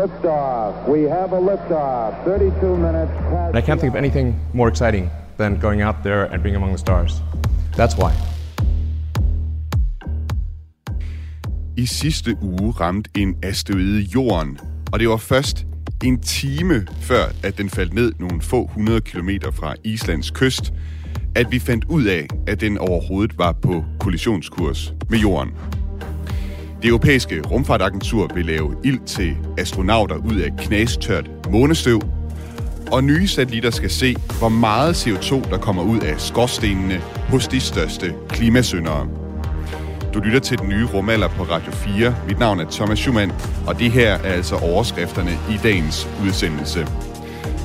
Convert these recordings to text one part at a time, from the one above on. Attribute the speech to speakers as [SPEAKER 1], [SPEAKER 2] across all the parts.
[SPEAKER 1] Liftoff. We have a liftoff. 32 minutes past.
[SPEAKER 2] And I can't think of anything more exciting than going out there and being among the stars. That's why.
[SPEAKER 3] I sidste uge ramte en asteroide jorden, og det var først en time før, at den faldt ned nogle få hundrede kilometer fra Islands kyst, at vi fandt ud af, at den overhovedet var på kollisionskurs med jorden. Det europæiske rumfartagentur vil lave ild til astronauter ud af knastørt månestøv, og nye satellitter skal se, hvor meget CO2, der kommer ud af skorstenene hos de største klimasyndere. Du lytter til den nye rumalder på Radio 4. Mit navn er Thomas Schumann, og det her er altså overskrifterne i dagens udsendelse.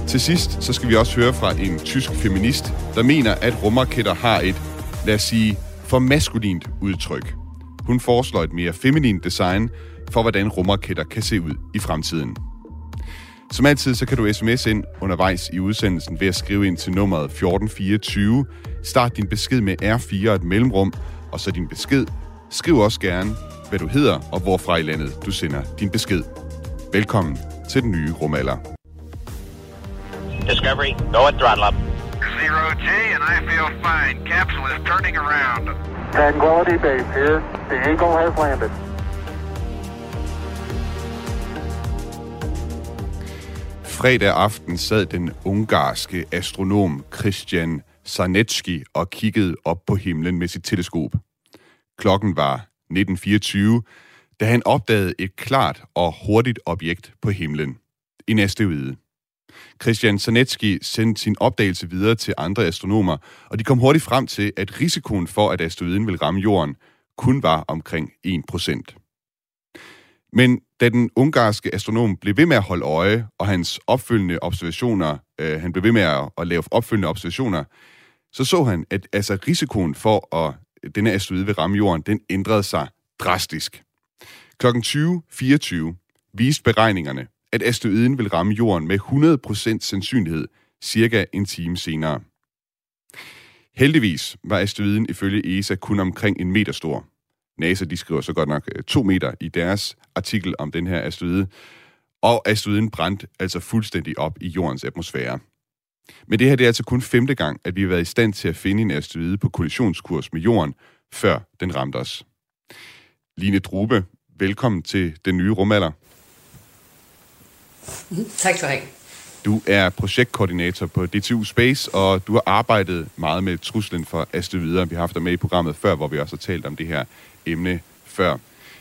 [SPEAKER 3] Til sidst så skal vi også høre fra en tysk feminist, der mener, at rumraketter har et, lad os sige, for maskulint udtryk. Hun foreslår et mere feminint design for, hvordan rumraketter kan se ud i fremtiden. Som altid, så kan du sms ind undervejs i udsendelsen ved at skrive ind til nummeret 1424. Start din besked med R4 og et mellemrum, og så din besked. Skriv også gerne, hvad du hedder og hvorfra i landet du sender din besked. Velkommen til den nye rumalder.
[SPEAKER 4] Discovery, go at throttle up.
[SPEAKER 5] Zero G, and I feel fine. Capsule is turning around.
[SPEAKER 1] Tranquility Base here. The Eagle has landed.
[SPEAKER 3] Fredag aften sad den ungarske astronom Christian Sarnecki og kiggede op på himlen med sit teleskop. Klokken var 1924, da han opdagede et klart og hurtigt objekt på himlen. En asteroide. Christian Sarnecki sendte sin opdagelse videre til andre astronomer, og de kom hurtigt frem til, at risikoen for, at asteroiden ville ramme jorden, kun var omkring 1%. Men da den ungarske astronom blev ved med at holde øje, og hans opfølgende observationer, øh, han blev ved med at, at lave opfølgende observationer, så så han, at altså, risikoen for, at denne asteroide vil ramme jorden, den ændrede sig drastisk. Klokken 20.24 viste beregningerne, at asteroiden vil ramme jorden med 100% sandsynlighed cirka en time senere. Heldigvis var asteroiden ifølge ESA kun omkring en meter stor. NASA de skriver så godt nok øh, to meter i deres artikel om den her asteroide, og asteroiden brændte altså fuldstændig op i jordens atmosfære. Men det her det er altså kun femte gang, at vi har været i stand til at finde en asteroide på kollisionskurs med jorden, før den ramte os. Line Drube, velkommen til den nye rumalder.
[SPEAKER 6] Mm, tak skal du have.
[SPEAKER 3] Du er projektkoordinator på DTU Space, og du har arbejdet meget med truslen for asteroider. Vi har haft dig med i programmet før, hvor vi også har talt om det her emne før.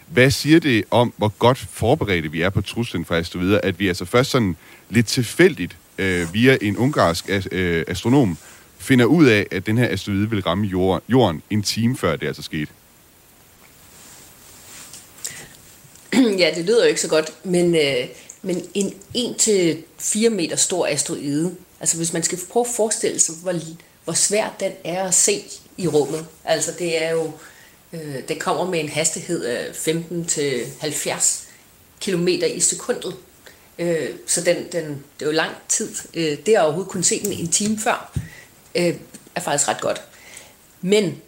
[SPEAKER 3] Hvad siger det om, hvor godt forberedte vi er på truslen for asteroider, at vi altså først sådan lidt tilfældigt øh, via en ungarsk øh, astronom finder ud af, at den her asteroide vil ramme jorden en time før det altså skete?
[SPEAKER 6] ja, det lyder jo ikke så godt, men, øh, men en 1-4 meter stor asteroide, altså hvis man skal prøve at forestille sig, hvor, hvor svært den er at se i rummet, altså det er jo, øh, det kommer med en hastighed af 15-70 km i sekundet, øh, så den, den, det er jo lang tid, øh, det at overhovedet kunne se den en time før, øh, er faktisk ret godt. Men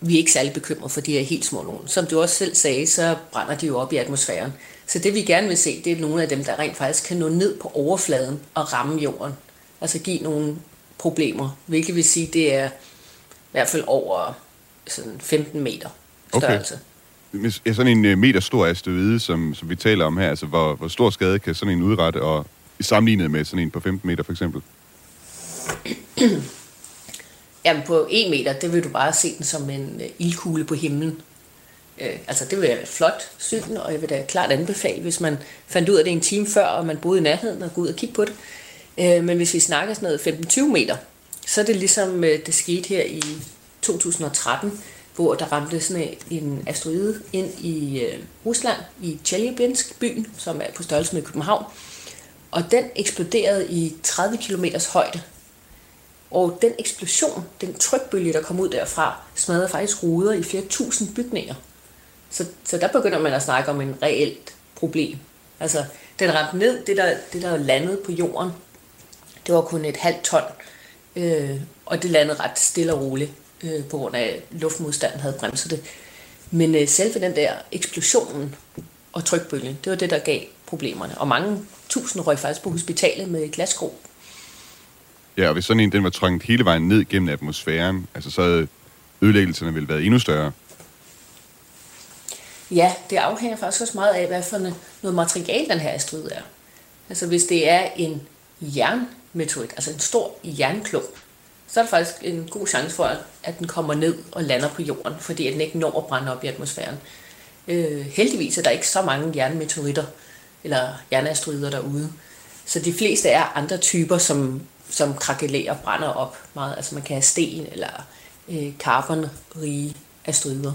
[SPEAKER 6] vi er ikke særlig bekymrede for de her helt små nogen. Som du også selv sagde, så brænder de jo op i atmosfæren. Så det vi gerne vil se, det er nogle af dem, der rent faktisk kan nå ned på overfladen og ramme jorden. Altså give nogle problemer, hvilket vil sige, det er i hvert fald over sådan 15 meter størrelse.
[SPEAKER 3] Okay. Er sådan en meter stor asteroide, som, som vi taler om her, altså hvor, hvor stor skade kan sådan en udrette, og sammenlignet med sådan en på 15 meter for eksempel?
[SPEAKER 6] Jamen på en meter, det vil du bare se den som en øh, ildkugle på himlen. Øh, altså det vil være flot syn, og jeg vil da klart anbefale, hvis man fandt ud af det en time før, og man boede i nærheden, og gå ud og kigge på det. Øh, men hvis vi snakker sådan noget 15-20 meter, så er det ligesom øh, det skete her i 2013, hvor der ramte sådan en asteroide ind i øh, Rusland, i Chelyabinsk byen, som er på størrelse med København. Og den eksploderede i 30 km højde, og den eksplosion, den trykbølge, der kom ud derfra, smadrede faktisk ruder i flere tusind bygninger. Så, så der begynder man at snakke om en reelt problem. Altså, den ramte ned, det der, det der landede på jorden, det var kun et halvt ton, øh, og det landede ret stille og roligt, øh, på grund af luftmodstanden havde bremset det. Men øh, selve den der eksplosionen, og trykbølgen. Det var det, der gav problemerne. Og mange tusind røg faktisk på hospitalet med glasgro.
[SPEAKER 3] Ja, og hvis sådan en den var trængt hele vejen ned gennem atmosfæren, altså så havde ødelæggelserne vel været endnu større.
[SPEAKER 6] Ja, det afhænger faktisk også meget af, hvad for noget materiale den her asteroid er. Altså hvis det er en jernmeteorit, altså en stor jernklump, så er der faktisk en god chance for, at den kommer ned og lander på jorden, fordi den ikke når at brænde op i atmosfæren. Øh, heldigvis er der ikke så mange jernmeteoritter eller jernasteroider derude. Så de fleste er andre typer, som, som krakelerer og brænder op meget. Altså man kan have sten eller øh, karbonrige asteroider.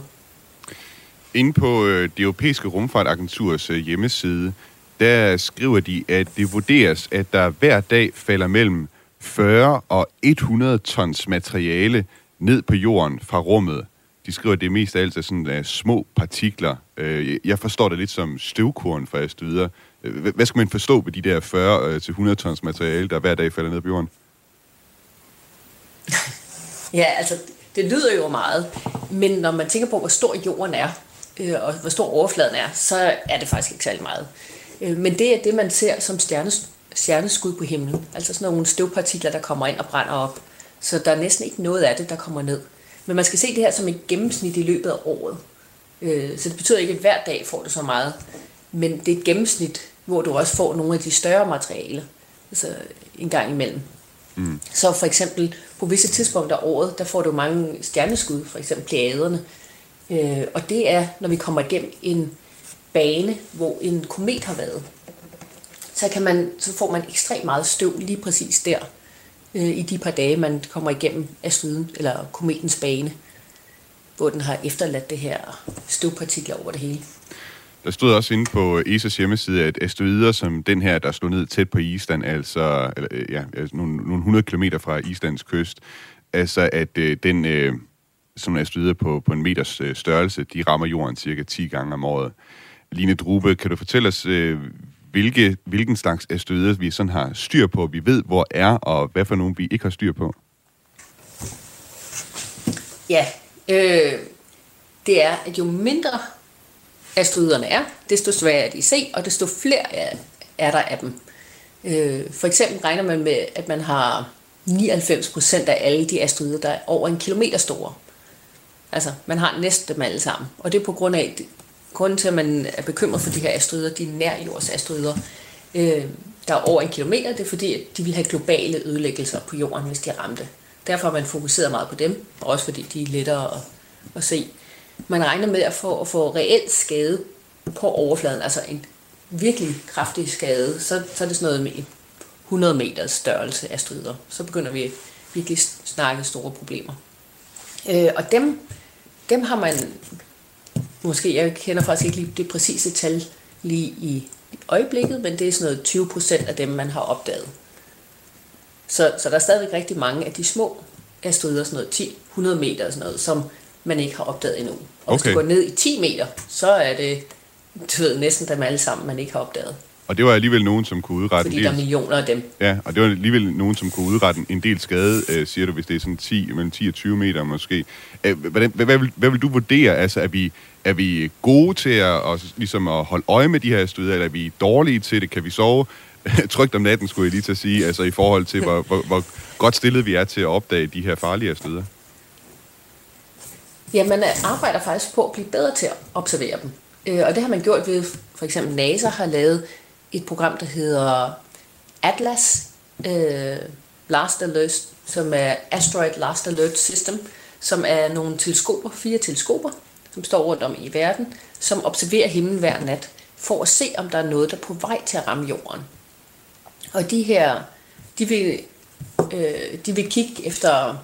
[SPEAKER 3] Inde på øh, det europæiske rumfartagenturs øh, hjemmeside, der skriver de, at det vurderes, at der hver dag falder mellem 40 og 100 tons materiale ned på jorden fra rummet. De skriver, at det mest af alt er sådan uh, små partikler. Uh, jeg forstår det lidt som støvkorn for videre. Uh, øh, hvad skal man forstå ved de der 40 til 100 tons materiale, der hver dag falder ned på jorden?
[SPEAKER 6] ja, altså, det lyder jo meget. Men når man tænker på, hvor stor jorden er, øh, og hvor stor overfladen er, så er det faktisk ikke særlig meget. Øh, men det er det, man ser som stjernes, stjerneskud på himlen. Altså sådan nogle støvpartikler, der kommer ind og brænder op. Så der er næsten ikke noget af det, der kommer ned. Men man skal se det her som et gennemsnit i løbet af året. Øh, så det betyder ikke, at hver dag får du så meget. Men det er et gennemsnit, hvor du også får nogle af de større materialer. Altså en gang imellem. Mm. Så for eksempel på visse tidspunkter af året, der får du mange stjerneskud, for eksempel pleiaderne. Øh, og det er, når vi kommer igennem en bane, hvor en komet har været. Så, kan man, så får man ekstremt meget støv lige præcis der, øh, i de par dage, man kommer igennem asteroiden, eller kometens bane, hvor den har efterladt det her støvpartikler over det hele.
[SPEAKER 3] Der stod også inde på ESA's hjemmeside, at asteroider som den her, der slog ned tæt på Island, altså eller, øh, ja, altså nogle, nogle 100 km fra Islands kyst, altså at øh, den øh, som er studeret på, på en meters øh, størrelse, de rammer jorden cirka 10 gange om året. Line Drube, kan du fortælle os, øh, hvilke, hvilken slags asteroider vi sådan har styr på, vi ved, hvor er, og hvad for nogle vi ikke har styr på?
[SPEAKER 6] Ja, øh, det er, at jo mindre asteroiderne er, desto sværere er de at se, og desto flere er, er der af dem. Øh, for eksempel regner man med, at man har 99% af alle de asteroider, der er over en kilometer store. Altså, man har næsten dem alle sammen. Og det er på grund af, grunden til, at man er bekymret for de her asteroider, de nærjordsasteroider, øh, der er over en kilometer, det er fordi, at de vil have globale ødelæggelser på jorden, hvis de ramte. Derfor har man fokuseret meget på dem, og også fordi de er lettere at, at se. Man regner med at få, at få reelt skade på overfladen, altså en virkelig kraftig skade, så, så er det sådan noget med 100 meters størrelse asteroider. Så begynder vi virkelig snakke store problemer. Øh, og dem, dem har man måske, jeg kender faktisk ikke lige det præcise tal lige i øjeblikket, men det er sådan noget 20 procent af dem, man har opdaget. Så, så der er stadigvæk rigtig mange af de små asteroider, sådan noget 10-100 meter og sådan noget, som man ikke har opdaget endnu. Og okay. hvis du går ned i 10 meter, så er det du ved, næsten dem alle sammen, man ikke har opdaget.
[SPEAKER 3] Og det var alligevel nogen, som kunne udrette
[SPEAKER 6] Fordi en del... der er millioner af dem.
[SPEAKER 3] Ja, og det var alligevel nogen, som kunne udrette en del skade, øh, siger du, hvis det er sådan 10, mellem 10 og 20 meter måske. Øh, hvordan, hvad, hvad, vil, hvad vil du vurdere? Altså, er vi, er vi gode til at, og, ligesom at holde øje med de her støder, eller er vi dårlige til det? Kan vi sove trygt om natten, skulle jeg lige til at sige, altså i forhold til, hvor, hvor, hvor godt stillet vi er til at opdage de her farlige støder?
[SPEAKER 6] Ja, man arbejder faktisk på at blive bedre til at observere dem. Øh, og det har man gjort ved, for eksempel NASA har lavet et program, der hedder Atlas øh, Last Alert, som er Asteroid Last Alert System, som er nogle teleskoper, fire teleskoper, som står rundt om i verden, som observerer himlen hver nat, for at se, om der er noget, der er på vej til at ramme jorden. Og de her, de vil, øh, de vil kigge efter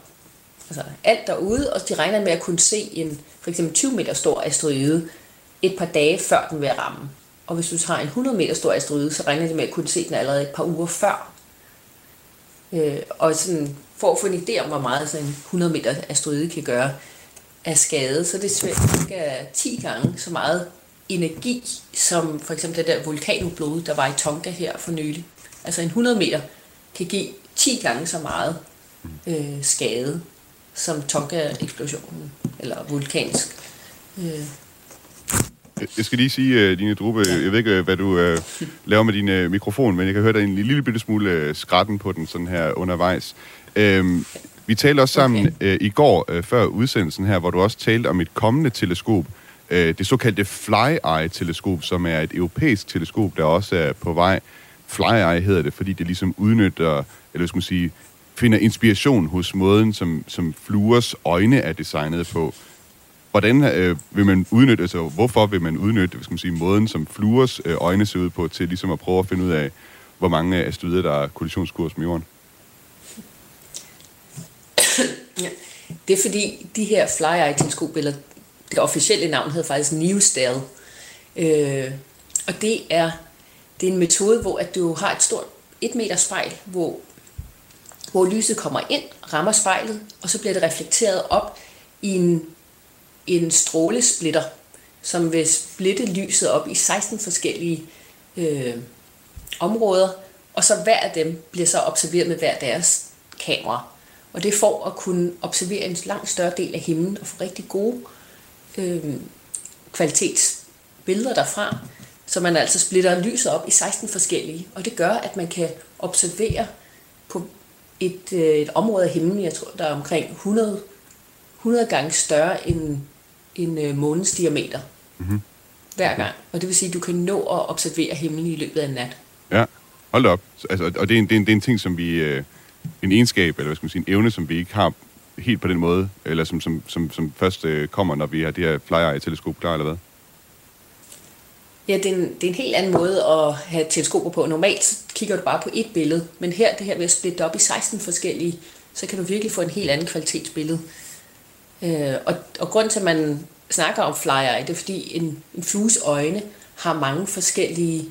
[SPEAKER 6] altså alt derude, og de regner med at kunne se en for eksempel 20 meter stor asteroide et par dage før den vil ramme. Og hvis du har en 100 meter stor asteroide, så regner de med at kunne se den allerede et par uger før. Øh, og sådan, for at få en idé om, hvor meget sådan en 100 meter asteroide kan gøre af skade, så det er cirka 10 gange så meget energi, som for eksempel det der vulkanudblod, der var i Tonga her for nylig. Altså en 100 meter kan give 10 gange så meget øh, skade som Tonga-eksplosionen, eller vulkansk øh,
[SPEAKER 3] jeg skal lige sige, uh, Line Drube, jeg ved ikke, øh, hvad du uh, laver med din uh, mikrofon, men jeg kan høre dig en lille bitte smule uh, skratten på den sådan her undervejs. Uh, vi talte også sammen okay. uh, i går, uh, før udsendelsen her, hvor du også talte om et kommende teleskop, uh, det såkaldte Fly-Eye-teleskop, som er et europæisk teleskop, der også er på vej. Fly-Eye hedder det, fordi det ligesom udnytter, eller skal man sige, finder inspiration hos måden, som, som fluers øjne er designet på. Hvordan øh, vil man udnytte, altså hvorfor vil man udnytte, hvad skal man sige, måden, som fluers øh, øjne ser ud på, til ligesom at prøve at finde ud af, hvor mange asteroider, der er kollisionskurs med jorden?
[SPEAKER 6] ja. Det er fordi, de her fly-eye-teleskop, eller det officielle navn hedder faktisk Newsdale, øh, og det er, det er en metode, hvor at du har et stort 1 meter spejl, hvor, hvor lyset kommer ind, rammer spejlet, og så bliver det reflekteret op i en en strålesplitter, som vil splitte lyset op i 16 forskellige øh, områder, og så hver af dem bliver så observeret med hver deres kamera. Og det får at kunne observere en langt større del af himlen og få rigtig gode øh, kvalitetsbilleder derfra, så man altså splitter lyset op i 16 forskellige. Og det gør, at man kan observere på et, øh, et område af himlen, jeg tror, der er omkring 100, 100 gange større end en øh, månens diameter mm-hmm. hver gang. Og det vil sige, at du kan nå at observere himlen i løbet af en nat.
[SPEAKER 3] Ja, hold op. Altså, og det er, en, det, er en, det er en ting, som vi... Øh, en egenskab, eller hvad skal man sige, en evne, som vi ikke har helt på den måde, eller som, som, som, som først øh, kommer, når vi har det her fly-eye-teleskop klar, eller hvad?
[SPEAKER 6] Ja, det er, en, det er en helt anden måde at have teleskoper på. Normalt kigger du bare på et billede, men her, det her ved at splitte op i 16 forskellige, så kan du virkelig få en helt anden kvalitetsbillede. Øh, og, og grund til, at man snakker om flyer, det er fordi en, en flues øjne har mange forskellige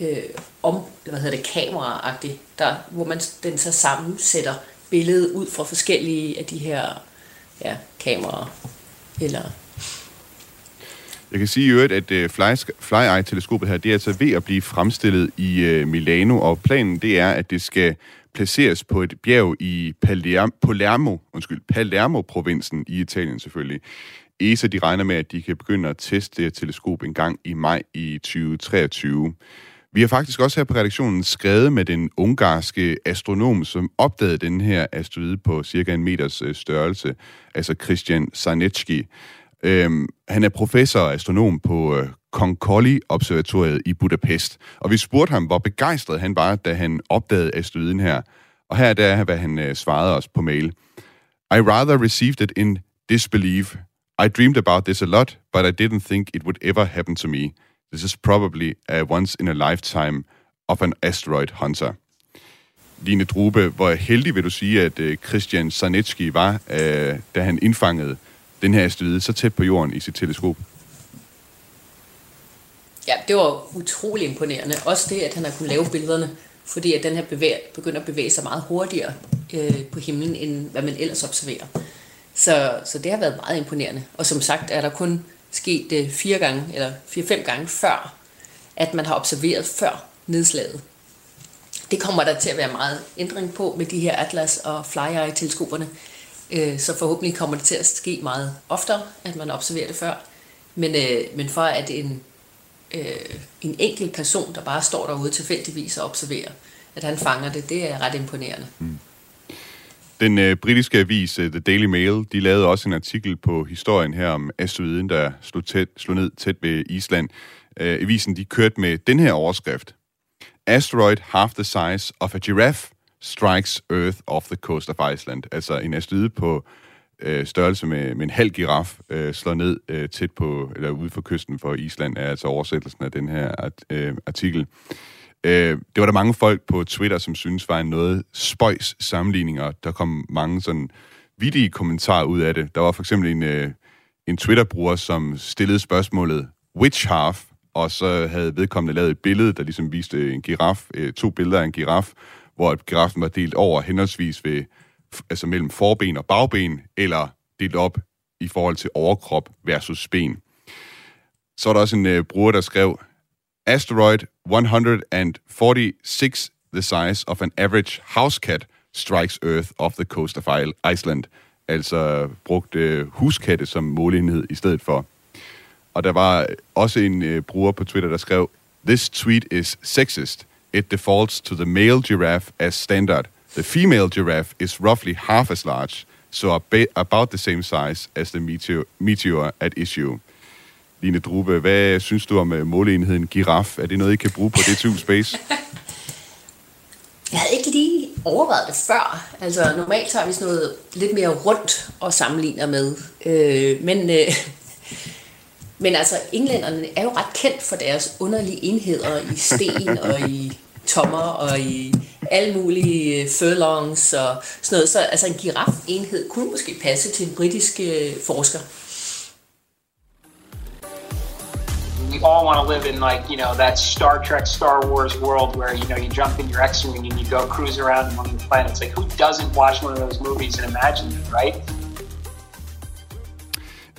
[SPEAKER 6] øh, om, hvad hedder det, kameraagtigt, der, hvor man den så sammensætter billedet ud fra forskellige af de her ja, kameraer. Eller
[SPEAKER 3] jeg kan sige i øvrigt, at uh, Fly, Fly-Eye-teleskopet her, det er altså ved at blive fremstillet i uh, Milano, og planen det er, at det skal placeres på et bjerg i Palermo, Palermo, undskyld, Palermo-provinsen i Italien selvfølgelig. ESA de regner med, at de kan begynde at teste det teleskop en gang i maj i 2023. Vi har faktisk også her på redaktionen skrevet med den ungarske astronom, som opdagede den her asteroide på cirka en meters øh, størrelse, altså Christian Sarnecki. Øhm, han er professor og astronom på øh, Konkolli-observatoriet i Budapest. Og vi spurgte ham, hvor begejstret han var, da han opdagede asteroiden her. Og her der er, hvad han øh, svarede os på mail. I rather received it in disbelief. I dreamed about this a lot, but I didn't think it would ever happen to me. This is probably a once in a lifetime of an asteroid hunter. Line Drube, hvor heldig vil du sige, at øh, Christian Sarnecki var, øh, da han indfangede den her asteroide så tæt på jorden i sit teleskop?
[SPEAKER 6] Ja, det var utrolig imponerende. Også det, at han har kunnet lave billederne, fordi at den her bevæger, begynder at bevæge sig meget hurtigere øh, på himlen, end hvad man ellers observerer. Så, så det har været meget imponerende. Og som sagt er der kun sket øh, fire gange, eller fire-fem gange før, at man har observeret før nedslaget. Det kommer der til at være meget ændring på med de her Atlas og FlyEye-teleskoperne. Øh, så forhåbentlig kommer det til at ske meget oftere, at man observerer det før. Men, øh, men for at en, øh, en enkelt person, der bare står derude tilfældigvis og observerer, at han fanger det, det er ret imponerende. Mm.
[SPEAKER 3] Den øh, britiske avis øh, The Daily Mail, de lavede også en artikel på historien her om asteroiden, der slog, tæt, slog ned tæt ved Island. Øh, avisen de kørte med den her overskrift. Asteroid half the size of a giraffe strikes Earth off the coast of Iceland. Altså en asteroide på øh, størrelse med, med en halv giraf øh, slår ned øh, tæt på, eller ude for kysten for Island, er altså oversættelsen af den her art, øh, artikel. Øh, det var der mange folk på Twitter, som synes var en noget spøjs sammenligninger. Der kom mange sådan vidige kommentarer ud af det. Der var for eksempel en, øh, en Twitter-bruger, som stillede spørgsmålet, which half? Og så havde vedkommende lavet et billede, der ligesom viste en giraf, øh, to billeder af en giraf, hvor giraffen var delt over henholdsvis ved, altså mellem forben og bagben, eller delt op i forhold til overkrop versus ben. Så er der også en øh, bruger, der skrev, Asteroid 146 the size of an average house cat strikes Earth off the coast of Iceland. Altså brugt øh, huskatte som målenhed i stedet for. Og der var også en øh, bruger på Twitter, der skrev, This tweet is sexist. It defaults to the male giraffe as standard. The female giraffe is roughly half as large, so about the same size as the meteor, meteor at issue. Line Drube, hvad synes du om øh, måleenheden giraf? Er det noget, I kan bruge på DTU Space?
[SPEAKER 6] Jeg havde ikke lige overvejet det før. Altså, normalt tager vi sådan noget lidt mere rundt og sammenligner med. Øh, men, øh, men altså, englænderne er jo ret kendt for deres underlige enheder i sten og i tommer og i alle mulige øh, furlongs og sådan noget. Så altså, en kunne måske passe til en britisk øh, forsker.
[SPEAKER 4] we all want to live in like you know that Star Trek, Star Wars world where you know you jump in your X-wing and you go cruise around among the planets. Like who doesn't watch one of those movies and imagine it, right?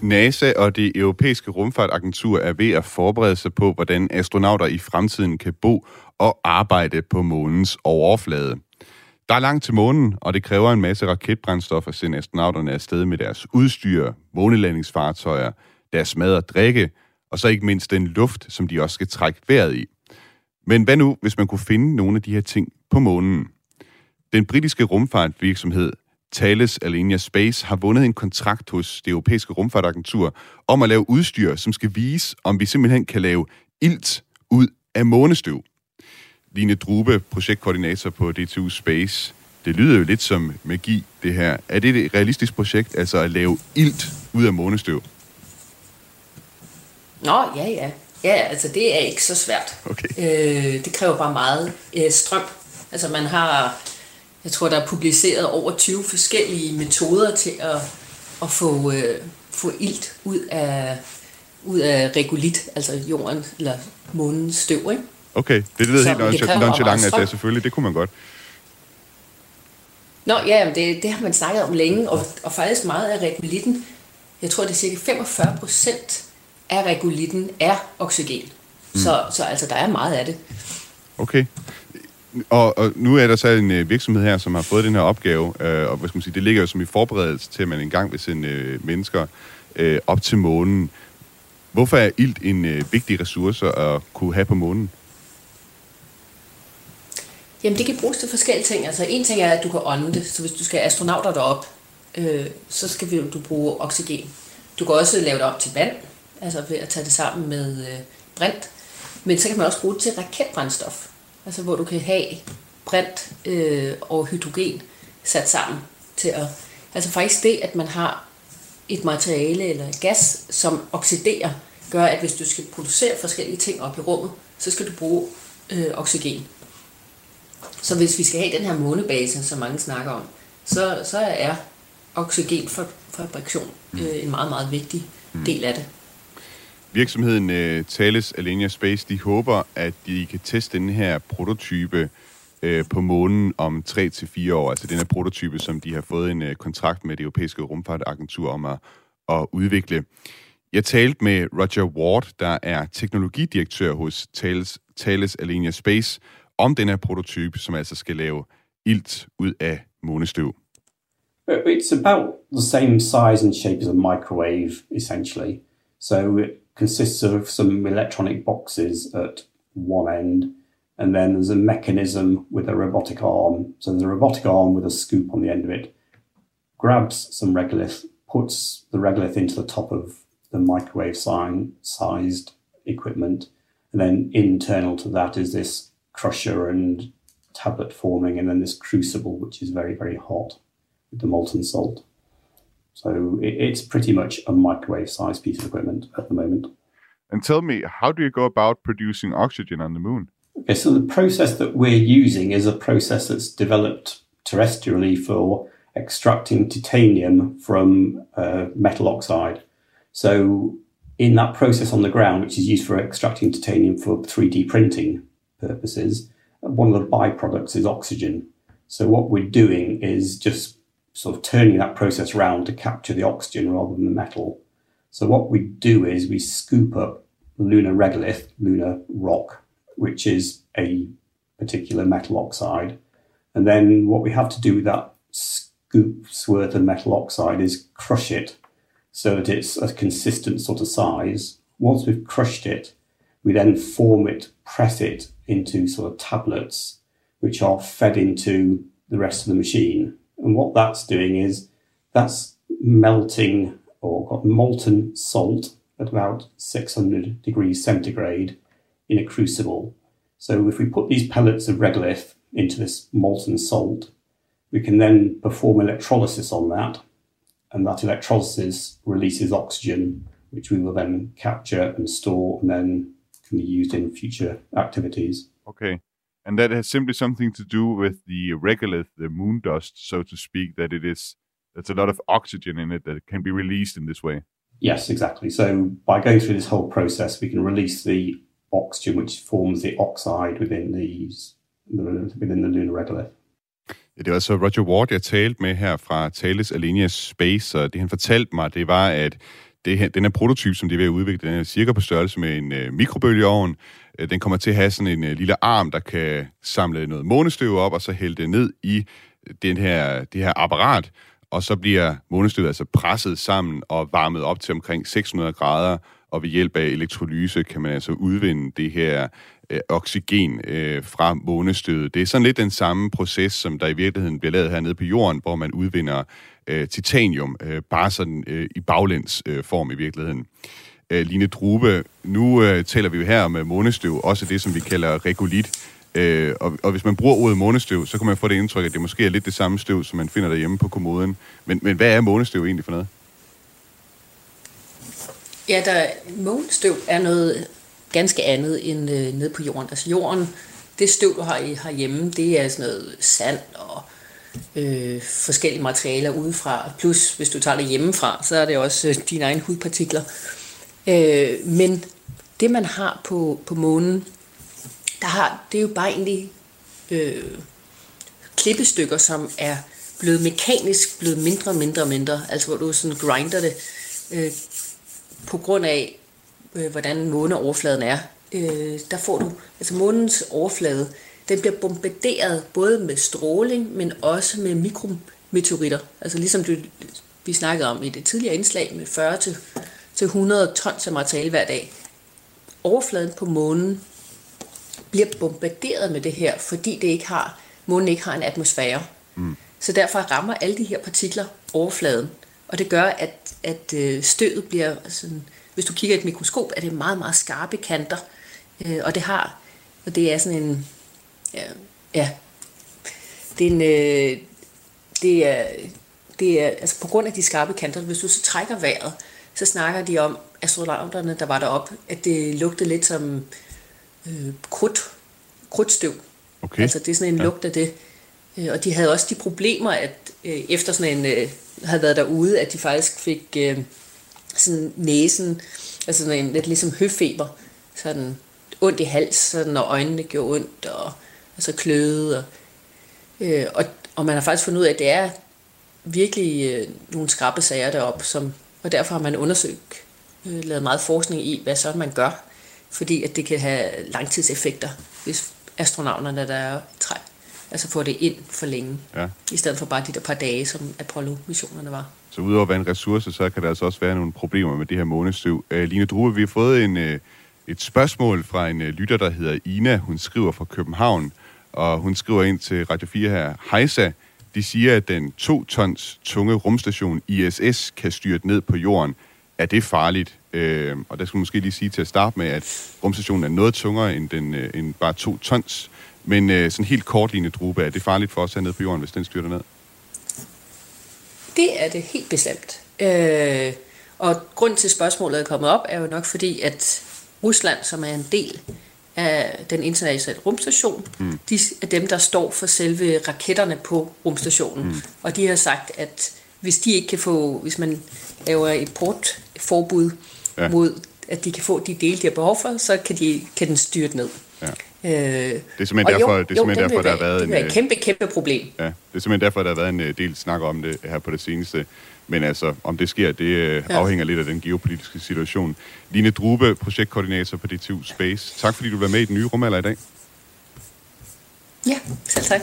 [SPEAKER 3] NASA og det europæiske rumfartagentur er ved at forberede sig på, hvordan astronauter i fremtiden kan bo og arbejde på månens overflade. Der er langt til månen, og det kræver en masse raketbrændstof at sende astronauterne afsted med deres udstyr, månelandingsfartøjer, deres mad og drikke, og så ikke mindst den luft, som de også skal trække vejret i. Men hvad nu, hvis man kunne finde nogle af de her ting på månen? Den britiske rumfartvirksomhed Thales Alenia Space har vundet en kontrakt hos det europæiske rumfartagentur om at lave udstyr, som skal vise, om vi simpelthen kan lave ilt ud af månestøv. Line Drube, projektkoordinator på DTU Space. Det lyder jo lidt som magi, det her. Er det et realistisk projekt, altså at lave ilt ud af månestøv?
[SPEAKER 6] Nå, ja, ja. Ja, altså det er ikke så svært.
[SPEAKER 3] Okay.
[SPEAKER 6] Øh, det kræver bare meget øh, strøm. Altså man har, jeg tror der er publiceret over 20 forskellige metoder til at, at få, øh, få ilt ud af, ud af regolit, altså jorden eller månens støv, ikke?
[SPEAKER 3] Okay, det lyder helt nonchalant, at det selvfølgelig, det kunne man godt.
[SPEAKER 6] Nå, ja, det, det har man snakket om længe, og, og faktisk meget af regolitten, jeg tror det er cirka 45 procent af regolitten er oxygen. Mm. Så, så altså, der er meget af det.
[SPEAKER 3] Okay. Og, og nu er der så en øh, virksomhed her, som har fået den her opgave, øh, og hvad skal man sige, det ligger jo som i forberedelse til, at man engang vil sende øh, mennesker øh, op til månen. Hvorfor er ilt en øh, vigtig ressource at kunne have på månen?
[SPEAKER 6] Jamen, det kan bruges til forskellige ting. Altså, en ting er, at du kan ånde det. Så hvis du skal have astronauter derop, øh, så skal du bruge oxygen. Du kan også lave det op til vand, altså ved at tage det sammen med øh, brint. Men så kan man også bruge det til raketbrændstof, altså hvor du kan have brint øh, og hydrogen sat sammen til at... Altså faktisk det, at man har et materiale eller et gas, som oxiderer, gør, at hvis du skal producere forskellige ting op i rummet, så skal du bruge øh, oxygen. Så hvis vi skal have den her månebase, som mange snakker om, så, så er oxygenfabrikation øh, en meget, meget vigtig mm. del af det.
[SPEAKER 3] Virksomheden uh, Thales Alenia Space, de håber, at de kan teste den her prototype uh, på månen om 3-4 år. Altså den her prototype, som de har fået en uh, kontrakt med det europæiske rumfartagentur om at, at udvikle. Jeg talte med Roger Ward, der er teknologidirektør hos Thales, Thales Alenia Space, om den her prototype, som altså skal lave ilt ud af månestøv.
[SPEAKER 7] It's about the same size and shape as a microwave, essentially. So consists of some electronic boxes at one end, and then there's a mechanism with a robotic arm. So there's a robotic arm with a scoop on the end of it, grabs some regolith, puts the regolith into the top of the microwave sized equipment, and then internal to that is this crusher and tablet forming, and then this crucible, which is very, very hot with the molten salt. So it's pretty much a microwave sized piece of equipment at the moment.
[SPEAKER 3] And tell me, how do you go about producing oxygen on the moon?
[SPEAKER 7] Okay, so the process that we're using is a process that's developed terrestrially for extracting titanium from uh, metal oxide. So, in that process on the ground, which is used for extracting titanium for 3D printing purposes, one of the byproducts is oxygen. So, what we're doing is just sort of turning that process around to capture the oxygen rather than the metal. So what we do is we scoop up lunar regolith, lunar rock, which is a particular metal oxide. And then what we have to do with that scoop's worth of metal oxide is crush it so that it's a consistent sort of size once we've crushed it, we then form it, press it into sort of tablets, which are fed into the rest of the machine. And what that's doing is that's melting or got molten salt at about 600 degrees centigrade in a crucible. So if we put these pellets of regolith into this molten salt, we can then perform electrolysis on that, and that electrolysis releases oxygen, which we will then capture and store and then can be used in future activities.
[SPEAKER 3] Okay. And that has simply something to do with the regolith, the moon dust, so to speak, that it is, there's a lot of oxygen in it that can be released in this way.
[SPEAKER 7] Yes, exactly. So by going through this whole process, we can release the oxygen, which forms the oxide within these within the lunar regolith.
[SPEAKER 3] Ja, det var altså Roger Ward, jeg talte med her fra Thales Alenia Space, og det han fortalte mig, det var, at det her, den her prototype, som de er ved at udvikle, den er cirka på størrelse med en øh, mikrobølgeovn. Øh, den kommer til at have sådan en øh, lille arm, der kan samle noget månestøv op, og så hælde det ned i den her, det her apparat, og så bliver månestøvet altså presset sammen og varmet op til omkring 600 grader, og ved hjælp af elektrolyse kan man altså udvinde det her øh, oxygen øh, fra månestødet. Det er sådan lidt den samme proces, som der i virkeligheden bliver lavet hernede på jorden, hvor man udvinder øh, titanium, øh, bare sådan øh, i baglæns øh, form i virkeligheden. Øh, Line Drube, nu øh, taler vi jo her om øh, månestøv, også det, som vi kalder regolit. Øh, og, og hvis man bruger ordet månestøv, så kan man få det indtryk, at det måske er lidt det samme støv, som man finder derhjemme på kommoden. Men, men hvad er månestøv egentlig for noget?
[SPEAKER 6] Ja, der, månestøv er noget ganske andet end øh, nede på jorden. Altså jorden, det støv, du har herhjemme, det er sådan noget sand og øh, forskellige materialer udefra. Plus, hvis du tager det hjemmefra, så er det også øh, dine egne hudpartikler. Øh, Øh, men det, man har på, på månen, der har, det er jo bare egentlig øh, klippestykker, som er blevet mekanisk blevet mindre og mindre og mindre. Altså hvor du sådan grinder det øh, på grund af, øh, hvordan måneoverfladen er. Øh, der får du, altså månens overflade, den bliver bombarderet både med stråling, men også med mikrometeoritter. Altså ligesom du, vi snakkede om i det tidligere indslag med 40 til, til 100 tons af materiale hver dag. Overfladen på månen bliver bombarderet med det her, fordi det ikke har, månen ikke har en atmosfære. Mm. Så derfor rammer alle de her partikler overfladen, og det gør, at, at øh, støvet bliver sådan, hvis du kigger i et mikroskop, er det meget, meget skarpe kanter, øh, og det har, og det er sådan en, ja, ja det er en, øh, det er, det er, altså på grund af de skarpe kanter, hvis du så trækker vejret, så snakker de om, astronauterne, der var deroppe, at det lugtede lidt som øh, krudt, krudtstøv.
[SPEAKER 3] Okay.
[SPEAKER 6] Altså det er sådan en ja. lugt af det. Øh, og de havde også de problemer, at øh, efter sådan en, øh, havde været derude, at de faktisk fik øh, sådan næsen, altså sådan en lidt ligesom høfeber, sådan ondt i hals, sådan, når øjnene gjorde ondt, og altså kløede. Og, øh, og, og man har faktisk fundet ud af, at det er virkelig øh, nogle skrappe sager deroppe, som, og derfor har man undersøgt, øh, lavet meget forskning i, hvad så man gør, fordi at det kan have langtidseffekter, hvis astronauterne, der er træ, altså får det ind for længe,
[SPEAKER 3] Ja.
[SPEAKER 6] i stedet for bare de der par dage, som Apollo-missionerne var.
[SPEAKER 3] Så udover at være en ressource, så kan der altså også være nogle problemer med det her månestøv. Uh, Line Drue, vi har fået en, uh, et spørgsmål fra en uh, lytter, der hedder Ina. Hun skriver fra København, og hun skriver ind til Radio 4 her. Hejsa, de siger, at den 2 tons tunge rumstation ISS kan styre ned på jorden. Er det farligt? Øh, og der skal man måske lige sige til at starte med, at rumstationen er noget tungere end, den, øh, end bare 2 tons. Men øh, sådan helt kort, Drube, er det farligt for os hernede på jorden, hvis den styrter ned?
[SPEAKER 6] Det er det helt bestemt. Øh, og grund til spørgsmålet er kommet op, er jo nok fordi, at Rusland, som er en del af den internationale rumstation, mm. de er dem, der står for selve raketterne på rumstationen. Mm. Og de har sagt, at hvis de ikke kan få, hvis man laver et portforbud
[SPEAKER 3] Ja.
[SPEAKER 6] mod, at de kan få de dele, de har behov for, så kan, de, kan den styrte ned.
[SPEAKER 3] Ja.
[SPEAKER 6] Øh, det
[SPEAKER 3] er simpelthen derfor- det er simpelthen derfor, der har været
[SPEAKER 6] det
[SPEAKER 3] en,
[SPEAKER 6] være
[SPEAKER 3] øh,
[SPEAKER 6] et kæmpe, kæmpe problem.
[SPEAKER 3] Ja, det er simpelthen derfor, der har været en øh, del snak om det her på det seneste. Men altså, om det sker, det øh,
[SPEAKER 6] Ja.
[SPEAKER 3] afhænger lidt af den geopolitiske situation. Line Drube, projektkoordinator på DTU Space. Tak fordi du var med i den nye rumalder i dag.
[SPEAKER 6] Ja, selv tak.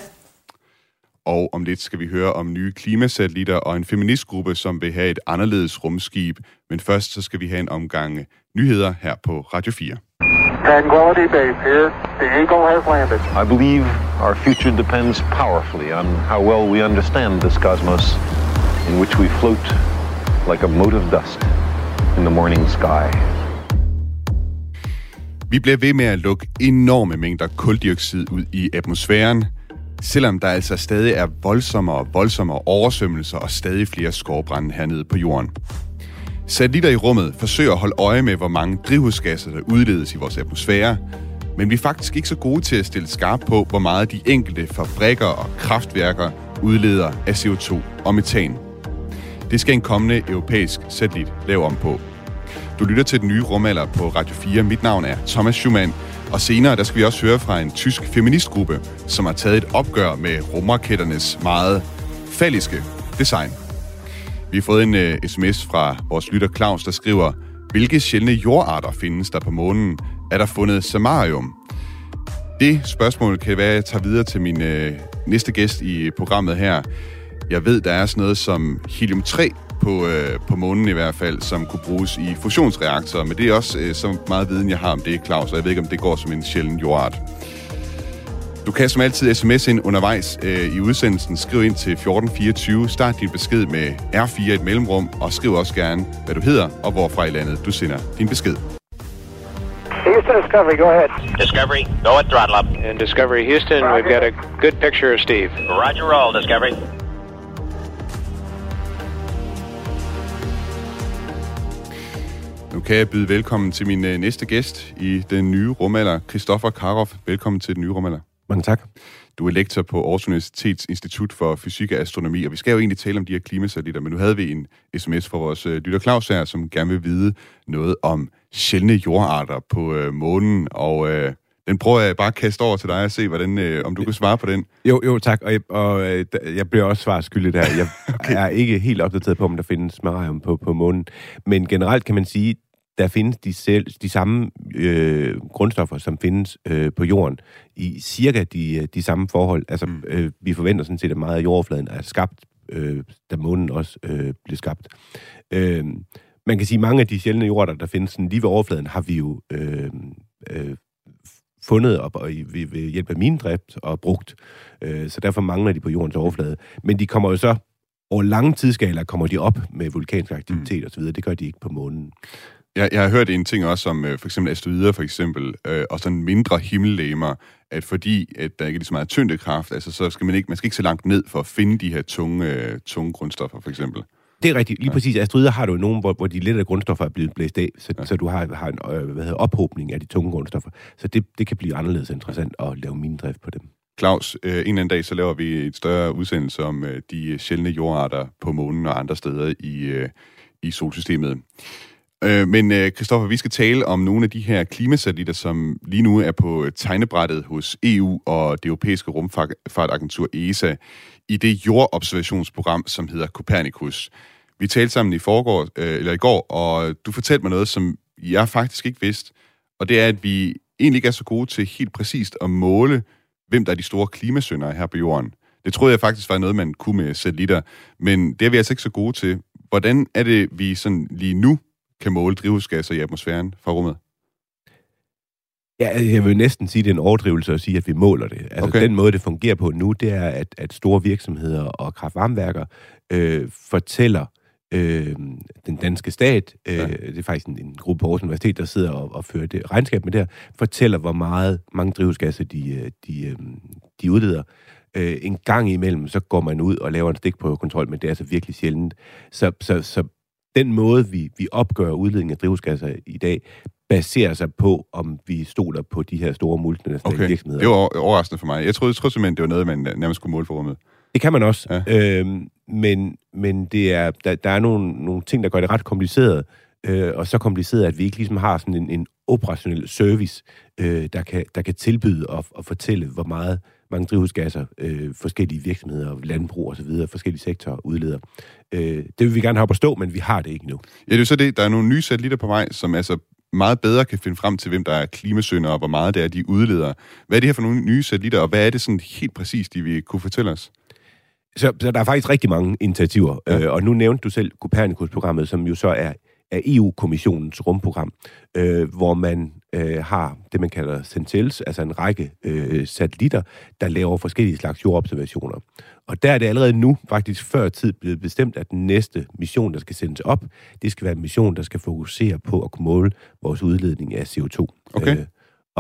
[SPEAKER 3] Og om lidt skal vi høre om nye klimasatellitter og en feministgruppe, som vil have et anderledes rumskib. Men først så skal vi have en omgang nyheder her på Radio 4.
[SPEAKER 1] Tranquility Base here. The Eagle has landed.
[SPEAKER 8] I believe our future depends powerfully on how well we understand this cosmos in which we float like a mote of dust in the morning sky.
[SPEAKER 3] Vi bliver ved med at lukke enorme mængder koldioxid ud i atmosfæren, selvom der altså stadig er voldsommere og voldsommere oversvømmelser og stadig flere skovbrænde hernede på jorden. Satellitter i rummet forsøger at holde øje med, hvor mange drivhusgasser, der udledes i vores atmosfære, men vi er faktisk ikke så gode til at stille skarp på, hvor meget de enkelte fabrikker og kraftværker udleder af CO2 og metan. Det skal en kommende europæisk satellit lave om på. Du lytter til den nye rumalder på Radio 4. Mit navn er Thomas Schumann, og senere der skal vi også høre fra en tysk feministgruppe, som har taget et opgør med rumraketternes meget falliske design. Vi har fået en uh, sms fra vores lytter Claus, der skriver, hvilke sjældne jordarter findes der på månen? Er der fundet samarium? Det spørgsmål kan være, at jeg tager videre til min uh, næste gæst i programmet her. Jeg ved, der er sådan noget som helium-3 på, øh, på månen i hvert fald, som kunne bruges i fusionsreaktorer, men det er også øh, så meget viden, jeg har om det, Claus, og jeg ved ikke, om det går som en sjælden jordart. Du kan som altid sms ind undervejs øh, i udsendelsen. Skriv ind til 1424. Start din besked med R4 i et mellemrum, og skriv også gerne, hvad du hedder og hvorfra i landet du sender din besked.
[SPEAKER 1] Houston Discovery, go ahead.
[SPEAKER 5] Discovery, go at throttle up.
[SPEAKER 9] In Discovery Houston, we've got a good picture of Steve.
[SPEAKER 5] Roger roll, Discovery.
[SPEAKER 3] Nu kan jeg byde velkommen til min øh, næste gæst i den nye rumalder, Christoffer Karoff. Velkommen til den nye rumalder.
[SPEAKER 2] Mange tak.
[SPEAKER 3] Du er lektor på Aarhus Universitets Institut for Fysik og Astronomi, og vi skal jo egentlig tale om de her klimasatellitter, men nu havde vi en sms fra vores øh, lytter Claus her, som gerne vil vide noget om sjældne jordarter på øh, månen, og øh, den prøver jeg bare at kaste over til dig og se, hvordan, øh, om du kan svare på den.
[SPEAKER 2] Jo, jo, tak. Og, jeg, og øh, jeg bliver også svar skyldig der. Jeg okay. er ikke helt opdateret på, om der findes marium på, på månen. Men generelt kan man sige, der findes de, selv, de samme øh, grundstoffer, som findes øh, på jorden, i cirka de, de samme forhold. Altså, mm. øh, vi forventer sådan set, at meget af jordoverfladen er skabt, øh, da månen også øh, blev skabt. Øh, man kan sige, at mange af de sjældne jorder, der findes sådan lige ved overfladen, har vi jo øh, øh, fundet op og ved, ved hjælp af minedrift og brugt. Øh, så derfor mangler de på jordens overflade. Men de kommer jo så over lange tidsskaler kommer de op med vulkansk aktivitet mm. osv. Det gør de ikke på månen.
[SPEAKER 3] Jeg, jeg har hørt en ting også om øh, for eksempel asteroider for eksempel, øh, og sådan mindre himmellegemer, at fordi at der ikke er lige så meget tyngdekraft, altså så skal man ikke, man skal ikke så langt ned for at finde de her tunge, øh, tunge grundstoffer for eksempel.
[SPEAKER 2] Det er rigtigt. Lige ja. præcis. Asteroider har du nogen, hvor, hvor de lette grundstoffer er blevet blæst af, så, ja. så du har, har en øh, hvad hedder, ophobning af de tunge grundstoffer. Så det, det kan blive anderledes interessant at lave minedrift på dem.
[SPEAKER 3] Claus, øh, en eller anden dag, så laver vi et større udsendelse om øh, de sjældne jordarter på månen og andre steder i, øh, i solsystemet. Øh, men øh, Kristoffer, vi skal tale om nogle af de her klimasatellitter, som lige nu er på øh, tegnebrættet hos EU og det europæiske rumfartagentur ESA i det jordobservationsprogram, som hedder Copernicus. Vi talte sammen i, forgår, øh, eller i går, og du fortalte mig noget, som jeg faktisk ikke vidste, og det er, at vi egentlig ikke er så gode til helt præcist at måle, hvem der er de store klimasyndere her på jorden. Det troede jeg faktisk var noget, man kunne med satellitter, men det er vi altså ikke så gode til. Hvordan er det, vi sådan lige nu kan måle drivhusgasser i atmosfæren fra rummet?
[SPEAKER 2] Ja, jeg vil næsten sige, at det er en overdrivelse at sige, at vi måler det. Altså
[SPEAKER 3] Okay.
[SPEAKER 2] den måde, det fungerer på nu, det er, at, at store virksomheder og kraftvarmeværker øh, fortæller øh, den danske stat, øh,
[SPEAKER 3] Ja.
[SPEAKER 2] det er faktisk en, en gruppe på Aarhus Universitet, der sidder og, og fører det regnskab med det her, fortæller, hvor meget mange drivhusgasser de, øh, de, øh, de udleder. Øh, en gang imellem, så går man ud og laver en stik på kontrol, men det er altså virkelig sjældent. Så, så, så den måde, vi, vi opgør udledning af drivhusgasser i dag, baserer sig på, om vi stoler på de her store multinationale
[SPEAKER 3] Okay,
[SPEAKER 2] virksomheder.
[SPEAKER 3] det var over- overraskende for mig. Jeg troede, jeg troede simpelthen, det var noget, man nærmest kunne måle for rummet.
[SPEAKER 2] Det kan man også.
[SPEAKER 3] Ja.
[SPEAKER 2] Øhm, men men det er, der, der er nogle, nogle ting, der gør det ret kompliceret. Øh, og så kompliceret, at vi ikke ligesom har sådan en, en operationel service, øh, der, kan, der kan tilbyde og, og fortælle, hvor meget mange drivhusgasser øh, forskellige virksomheder, landbrug og så videre, forskellige sektorer udleder. Øh, det vil vi gerne have op at stå, men vi har det ikke nu.
[SPEAKER 3] Ja, det er jo så det. Der er nogle nye satellitter på vej, som altså meget bedre kan finde frem til, hvem der er klimasyndere, og hvor meget det er, de udleder. Hvad er det her for nogle nye satellitter, og hvad er det sådan helt præcist, de vil kunne fortælle os?
[SPEAKER 2] Så, så der er faktisk rigtig mange initiativer,
[SPEAKER 3] ja.
[SPEAKER 2] øh, og nu nævnte du selv Copernicus-programmet, som jo så er af EU-kommissionens rumprogram, øh, hvor man øh, har det, man kalder Centels, altså en række øh, satellitter, der laver forskellige slags jordobservationer. Og der er det allerede nu, faktisk før tid, blevet bestemt, at den næste mission, der skal sendes op, det skal være en mission, der skal fokusere på at kunne måle vores udledning af CO2.
[SPEAKER 3] Okay.
[SPEAKER 2] Øh,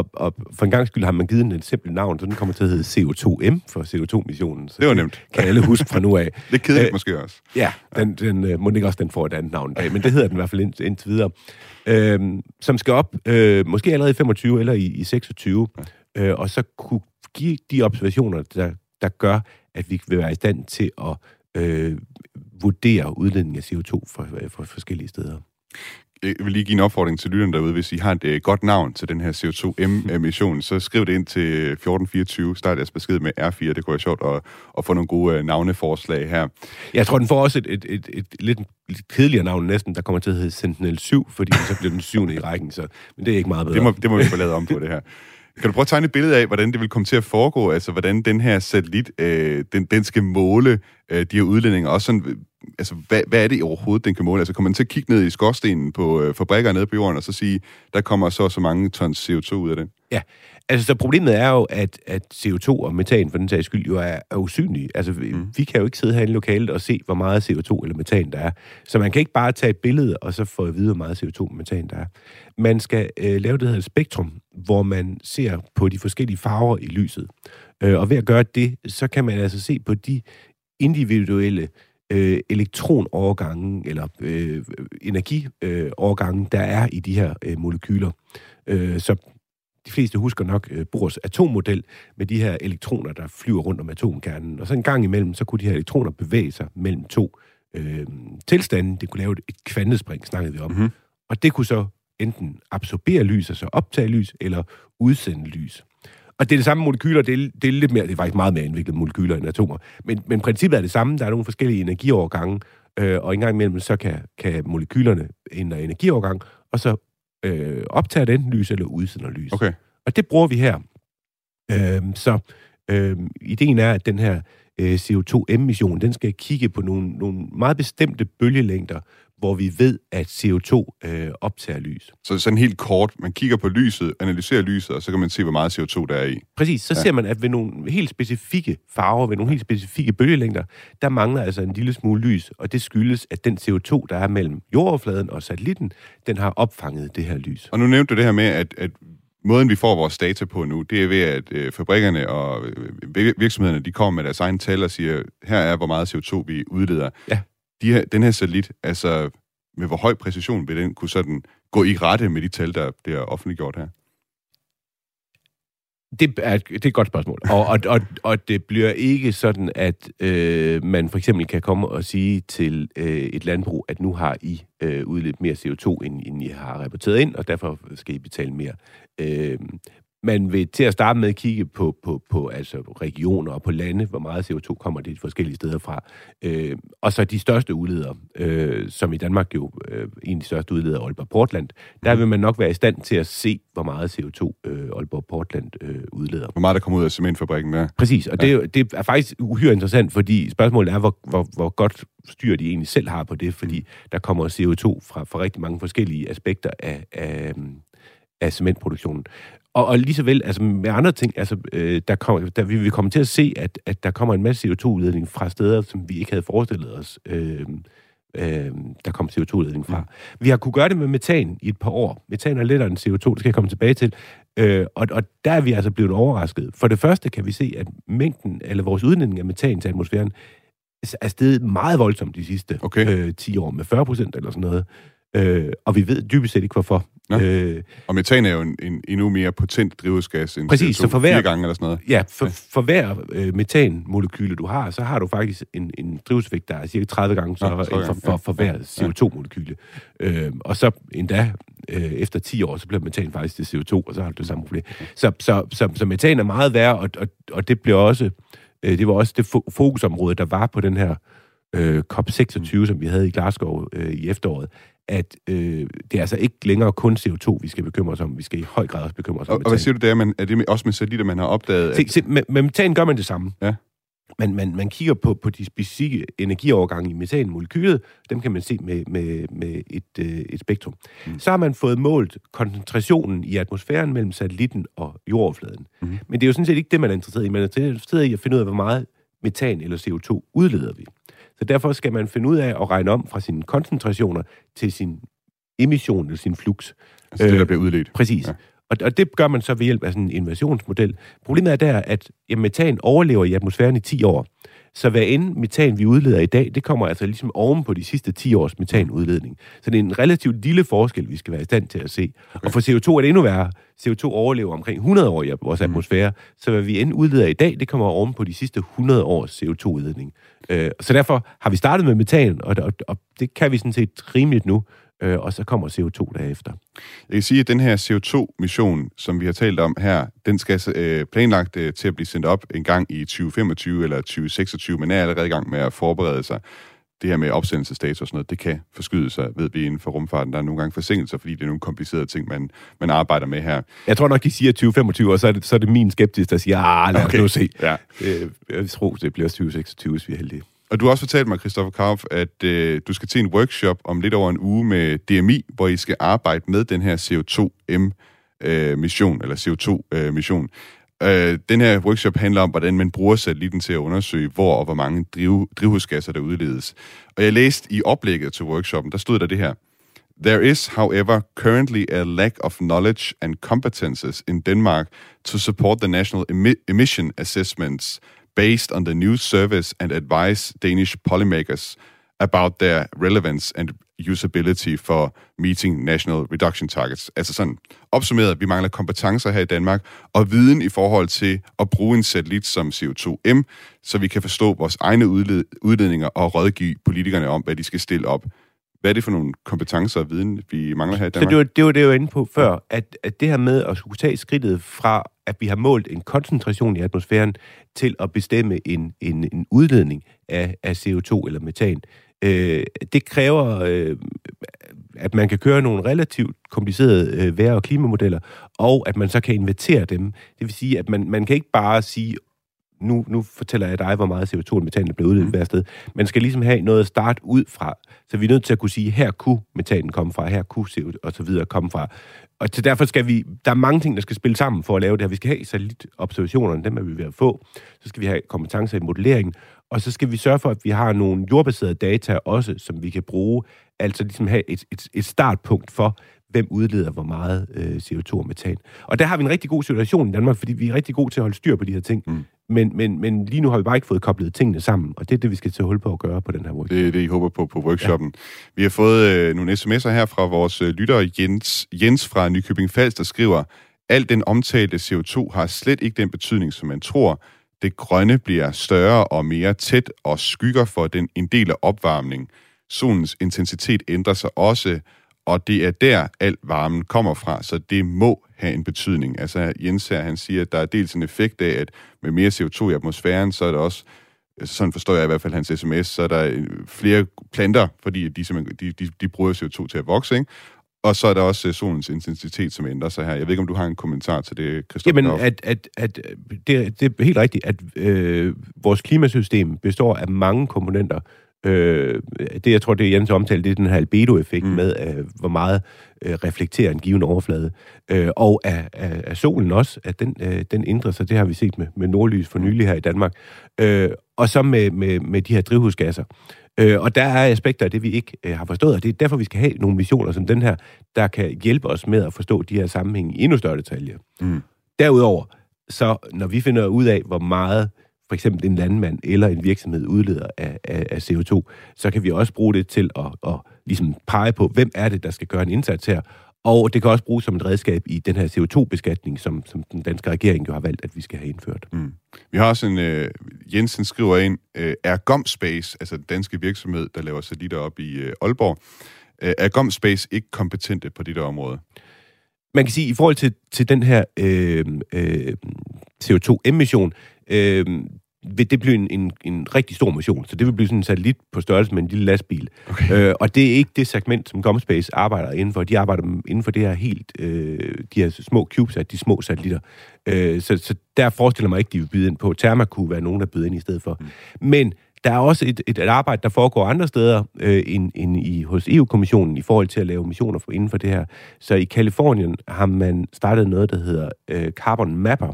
[SPEAKER 2] og, og for en gang skyld har man givet den et simpelt navn, så den kommer til at hedde CO2M for CO2-missionen. Så
[SPEAKER 3] Det var nemt.
[SPEAKER 2] Kan alle huske fra nu af.
[SPEAKER 3] Lidt kedeligt
[SPEAKER 2] Øh,
[SPEAKER 3] måske også.
[SPEAKER 2] Ja, den, den øh, må ikke også den får et andet navn dag, men det hedder den i hvert fald ind, indtil videre. Øhm, som skal op, øh, måske allerede i 25 eller i, i 26, øh, og så kunne give de observationer, der, der gør, at vi vil være i stand til at øh, vurdere udledning af CO2 fra, fra forskellige steder.
[SPEAKER 3] Jeg vil lige give en opfordring til lytterne derude. Hvis I har et øh, godt navn til den her CO2M-emission, så skriv det ind til 1424. Start jeres besked med R4. Det kunne være sjovt at, at få nogle gode øh, navneforslag her.
[SPEAKER 2] Jeg tror, den får også et, et, et, et lidt, lidt kedeligere navn næsten, der kommer til at hedde Sentinel 7, fordi så bliver den syvende i rækken, så, men det er ikke meget bedre.
[SPEAKER 3] Det må, det må vi få lavet om på, det her. Kan du prøve at tegne et billede af, hvordan det vil komme til at foregå? Altså, hvordan den her satellit, øh, den, den skal måle øh, de her udledninger? Også sådan, øh, altså, hvad, hvad er det overhovedet, den kan måle? Altså, kommer man til at kigge ned i skorstenen på øh, fabrikker nede på jorden, og så sige, der kommer så så mange tons CO2 ud af den?
[SPEAKER 2] Ja, altså så problemet er jo, at, at CO2 og metan for den sags skyld jo er, er usynlige. Altså vi, mm. vi kan jo ikke sidde herinde i lokalet og se, hvor meget CO2 eller metan der er. Så man kan ikke bare tage et billede og så få at vide, hvor meget CO2 og metan der er. Man skal øh, lave det her spektrum, hvor man ser på de forskellige farver i lyset. Øh, og ved at gøre det, så kan man altså se på de individuelle øh, elektronovergange eller øh, energiovergange, der er i de her øh, molekyler. Øh, så de fleste husker nok øh, Bohrs atommodel med de her elektroner, der flyver rundt om atomkernen. Og så en gang imellem, så kunne de her elektroner bevæge sig mellem to øh, tilstande. Det kunne lave et, et kvantespring, snakkede vi om. Mm-hmm. Og det kunne så enten absorbere lys, altså optage lys, eller udsende lys. Og det er det samme molekyler, det er, det er lidt mere, det er faktisk meget mere indviklet molekyler end atomer. Men, men princippet er det samme, der er nogle forskellige energiovergange, øh, og en gang imellem, så kan, kan molekylerne ændre energiovergang, og så øh, optager den lys eller udsender lys.
[SPEAKER 3] Okay.
[SPEAKER 2] Og det bruger vi her. Øh, så øh, ideen er, at den her øh, CO2-emission, den skal kigge på nogle, nogle meget bestemte bølgelængder, hvor vi ved, at CO2 øh, optager lys.
[SPEAKER 3] Så sådan helt kort, man kigger på lyset, analyserer lyset, og så kan man se, hvor meget CO2 der er i.
[SPEAKER 2] Præcis, så
[SPEAKER 3] Ja.
[SPEAKER 2] ser man, at ved nogle helt specifikke farver, ved nogle helt specifikke bølgelængder, der mangler altså en lille smule lys, og det skyldes, at den CO2, der er mellem jordoverfladen og satellitten, den har opfanget det her lys.
[SPEAKER 3] Og nu nævnte du det her med, at, at måden, vi får vores data på nu, det er ved, at øh, fabrikkerne og øh, vir- virksomhederne, de kommer med deres egen tal og siger, her er, hvor meget CO2 vi udleder.
[SPEAKER 2] Ja.
[SPEAKER 3] De her, den her satellit, altså med hvor høj præcision vil den kunne sådan gå i rette med de tal, der bliver offentliggjort her?
[SPEAKER 2] Det er, det er et godt spørgsmål. Og, og, og, og det bliver ikke sådan, at øh, man for eksempel kan komme og sige til øh, et landbrug, at nu har I øh, udledt mere CO2, end, end I har rapporteret ind, og derfor skal I betale mere. Øh, man vil til at starte med kigge på, på, på altså regioner og på lande, hvor meget CO2 kommer det forskellige steder fra. Øh, og så de største udledere, øh, som i Danmark jo øh, en af de største udledere, Aalborg Portland, der vil man nok være i stand til at se, hvor meget CO2 øh, Aalborg Portland øh, udleder.
[SPEAKER 3] Hvor meget der kommer ud af cementfabrikken der?
[SPEAKER 2] Præcis, og ja. det, er det er faktisk uhyre interessant, fordi spørgsmålet er, hvor, hvor, hvor godt styr de egentlig selv har på det, fordi der kommer CO2 fra, fra rigtig mange forskellige aspekter af, af, af cementproduktionen. Og, og lige så vel, altså med andre ting, altså, øh, der, kommer, der vi vil komme til at se, at, at der kommer en masse CO2-udledning fra steder, som vi ikke havde forestillet os, øh, øh, der kommer CO2-udledning fra. Vi har kunne gøre det med metan i et par år. Metan er lettere end CO2, det skal jeg komme tilbage til. Øh, og, og der er vi altså blevet overrasket. For det første kan vi se, at mængden, eller vores udledning af metan til atmosfæren, er steget meget voldsomt de sidste
[SPEAKER 3] Okay.
[SPEAKER 2] øh, 10 år, med 40 procent eller sådan noget. Øh, og vi ved dybest set ikke, hvorfor.
[SPEAKER 3] Nå.
[SPEAKER 2] Øh,
[SPEAKER 3] Og metan er jo en, en endnu mere potent drivhusgas end
[SPEAKER 2] Præcis,
[SPEAKER 3] CO2,
[SPEAKER 2] så for hver-
[SPEAKER 3] fire gange eller sådan noget.
[SPEAKER 2] ja, for, for hver øh, metanmolekyle, du har, så har du faktisk en, en drivhusvægt, der er cirka 30 gange så
[SPEAKER 3] Nå, så
[SPEAKER 2] for,
[SPEAKER 3] ja,
[SPEAKER 2] for, for
[SPEAKER 3] ja,
[SPEAKER 2] hver CO2-molekyle. Øh, og så endda øh, efter 10 år, så bliver metan faktisk til CO2, og så har du det samme problem. Så, så, så, så metan er meget værre, og, og, og det bliver også, øh, det var også det fo- fokusområde, der var på den her øh, COP26, som vi havde i Glasgow øh, i efteråret, at øh, det er altså ikke længere kun CO2, vi skal bekymre os om. Vi skal i høj grad også bekymre os om
[SPEAKER 3] Og, og hvad siger du der? Man, er det med, også med satellitter, man har opdaget?
[SPEAKER 2] Se, se, med, med metan gør man det samme.
[SPEAKER 3] Ja.
[SPEAKER 2] man, man, man kigger på, på de specifikke energiovergange i metanmolekylet, dem kan man se med, med, med et, øh, et spektrum. Mm. Så har man fået målt koncentrationen i atmosfæren mellem satellitten og jordoverfladen. Mm. Men det er jo sådan set ikke det, man er interesseret i. Man er interesseret i at finde ud af, hvor meget metan eller CO2 udleder vi. Så derfor skal man finde ud af at regne om fra sine koncentrationer til sin emission eller sin flux.
[SPEAKER 3] Altså det, der bliver udledt.
[SPEAKER 2] Præcis. Ja. Og, og det gør man så ved hjælp af sådan en inversionsmodel. Problemet er der, at ja, metan overlever i atmosfæren i 10 år. Så hvad end metan, vi udleder i dag, det kommer altså ligesom oven på de sidste 10 års metanudledning. Så det er en relativt lille forskel, vi skal være i stand til at se. Okay. Og for CO2 er det endnu værre. CO2 overlever omkring 100 år i vores mm. atmosfære, så hvad vi end udleder i dag, det kommer oven på de sidste 100 års CO2-udledning. Øh, så derfor har vi startet med metan, og, og, og det kan vi sådan set rimeligt nu, øh, og så kommer CO2 derefter.
[SPEAKER 3] Jeg kan sige, at den her CO2-mission, som vi har talt om her, den skal øh, planlagt øh, til at blive sendt op en gang i 2025 eller 2026, men er allerede i gang med at forberede sig. Det her med opsendelsesdato og sådan noget, det kan forskyde sig, ved vi, inden for rumfarten. Der er nogle gange forsinkelser, fordi det er nogle komplicerede ting, man, man arbejder med her.
[SPEAKER 2] Jeg tror nok, de siger 2025, og så er det, så er det min skeptis, der siger, ah, lad os
[SPEAKER 3] Okay.
[SPEAKER 2] nu se.
[SPEAKER 3] Ja.
[SPEAKER 2] Øh, jeg tror, det bliver 2026, hvis vi er heldige.
[SPEAKER 3] Og du har også fortalt mig, Christoffer Kauf, at øh, du skal til en workshop om lidt over en uge med DMI, hvor I skal arbejde med den her CO2M-mission, øh, eller CO2-mission. Øh, øh, den her workshop handler om, hvordan man bruger satellitten til at undersøge, hvor og hvor mange driv, drivhusgasser, der udledes. Og jeg læste i oplægget til workshoppen, der stod der det her. There is, however, currently a lack of knowledge and competences in Denmark to support the national emi- emission assessments based on the new service and advise Danish polymakers about their relevance and usability for meeting national reduction targets. Altså sådan opsummeret, vi mangler kompetencer her i Danmark og viden i forhold til at bruge en satellit som CO2M, så vi kan forstå vores egne udled- udledninger og rådgive politikerne om, hvad de skal stille op. Hvad er det for nogle kompetencer og viden, vi mangler her i
[SPEAKER 2] Så
[SPEAKER 3] Danmark?
[SPEAKER 2] det var det, var det jeg var inde på før, at, at det her med at skulle tage skridtet fra, at vi har målt en koncentration i atmosfæren, til at bestemme en, en, en udledning af, af CO2 eller metan, øh, det kræver, øh, at man kan køre nogle relativt komplicerede øh, vejr- og klimamodeller, og at man så kan invertere dem. Det vil sige, at man, man kan ikke bare sige, nu, nu fortæller jeg dig, hvor meget CO2 og metan der bliver udledt hver sted. Man skal ligesom have noget at starte ud fra. Så vi er nødt til at kunne sige, her kunne metanen komme fra, her kunne CO2 og så videre komme fra. Og så derfor skal vi, der er mange ting, der skal spille sammen for at lave det her. Vi skal have satellitobservationerne, dem er vi ved at få. Så skal vi have kompetencer i modellering, og så skal vi sørge for, at vi har nogle jordbaserede data også, som vi kan bruge. Altså ligesom have et, et, et startpunkt for, hvem udleder hvor meget øh, CO2 og metan. Og der har vi en rigtig god situation i Danmark, fordi vi er rigtig gode til at holde styr på de her ting. Mm. Men, men, men lige nu har vi bare ikke fået koblet tingene sammen, og det er det, vi skal til hul på at gøre på den her workshop.
[SPEAKER 3] Det er det, I håber på på workshoppen. Ja. Vi har fået øh, nogle sms'er her fra vores øh, lytter Jens, Jens fra Nykøbing Falster, der skriver, al den omtalte CO2 har slet ikke den betydning, som man tror. Det grønne bliver større og mere tæt og skygger for den en del af opvarmning. Solens intensitet ændrer sig også, og det er der, al varmen kommer fra, så det må have en betydning. Altså Jens her, han siger, at der er dels en effekt af, at med mere CO2 i atmosfæren, så er der også sådan forstår jeg i hvert fald hans sms, så er der øh, flere planter, fordi de, de, de, de bruger CO2 til at vokse, ikke? Og så er der også øh, solens intensitet, som ændrer sig her. Jeg ved ikke, om du har en kommentar til det, Christoffer?
[SPEAKER 2] Jamen, at, at, at det, det er helt rigtigt, at øh, vores klimasystem består af mange komponenter. Øh, det, jeg tror, det Jens omtalte, det er den her albedo-effekt mm. med, øh, hvor meget øh, reflekterer en given overflade. Øh, og af, af, af solen også, at den, øh, den ændrer sig. Det har vi set med, med nordlys for nylig her i Danmark. Øh, og så med, med, med de her drivhusgasser. Øh, og der er aspekter af det, vi ikke øh, har forstået, og det er derfor, vi skal have nogle missioner som den her, der kan hjælpe os med at forstå de her sammenhænge i endnu større detaljer.
[SPEAKER 3] Mm.
[SPEAKER 2] Derudover, så når vi finder ud af, hvor meget for eksempel en landmand eller en virksomhed udleder af, af, af CO2, så kan vi også bruge det til at, at ligesom pege på, hvem er det, der skal gøre en indsats her. Og det kan også bruges som et redskab i den her CO2-beskatning, som, som den danske regering jo har valgt, at vi skal have indført.
[SPEAKER 3] Mm. Vi har også en, øh, Jensen skriver ind, øh, er GomSpace, altså den danske virksomhed, der laver satellitter op i øh, Aalborg, øh, er GomSpace ikke kompetente på det der område?
[SPEAKER 2] Man kan sige, i forhold til, til den her øh, øh, CO2-emission, øh, vil det blive en, en, en rigtig stor mission. Så det vil blive sådan en satellit på størrelse med en lille lastbil. Okay. Øh, og det er ikke det segment, som Gomspace arbejder inden for. De arbejder inden for det her helt, øh, de her små CubeSat, de små satellitter. Øh, så, så der forestiller mig ikke, de vil byde ind på. Therma kunne være nogen, der byder ind i stedet for. Mm. Men der er også et, et, et arbejde, der foregår andre steder øh, end, end i, hos EU-kommissionen i forhold til at lave missioner for, inden for det her. Så i Kalifornien har man startet noget, der hedder øh, Carbon Mapper,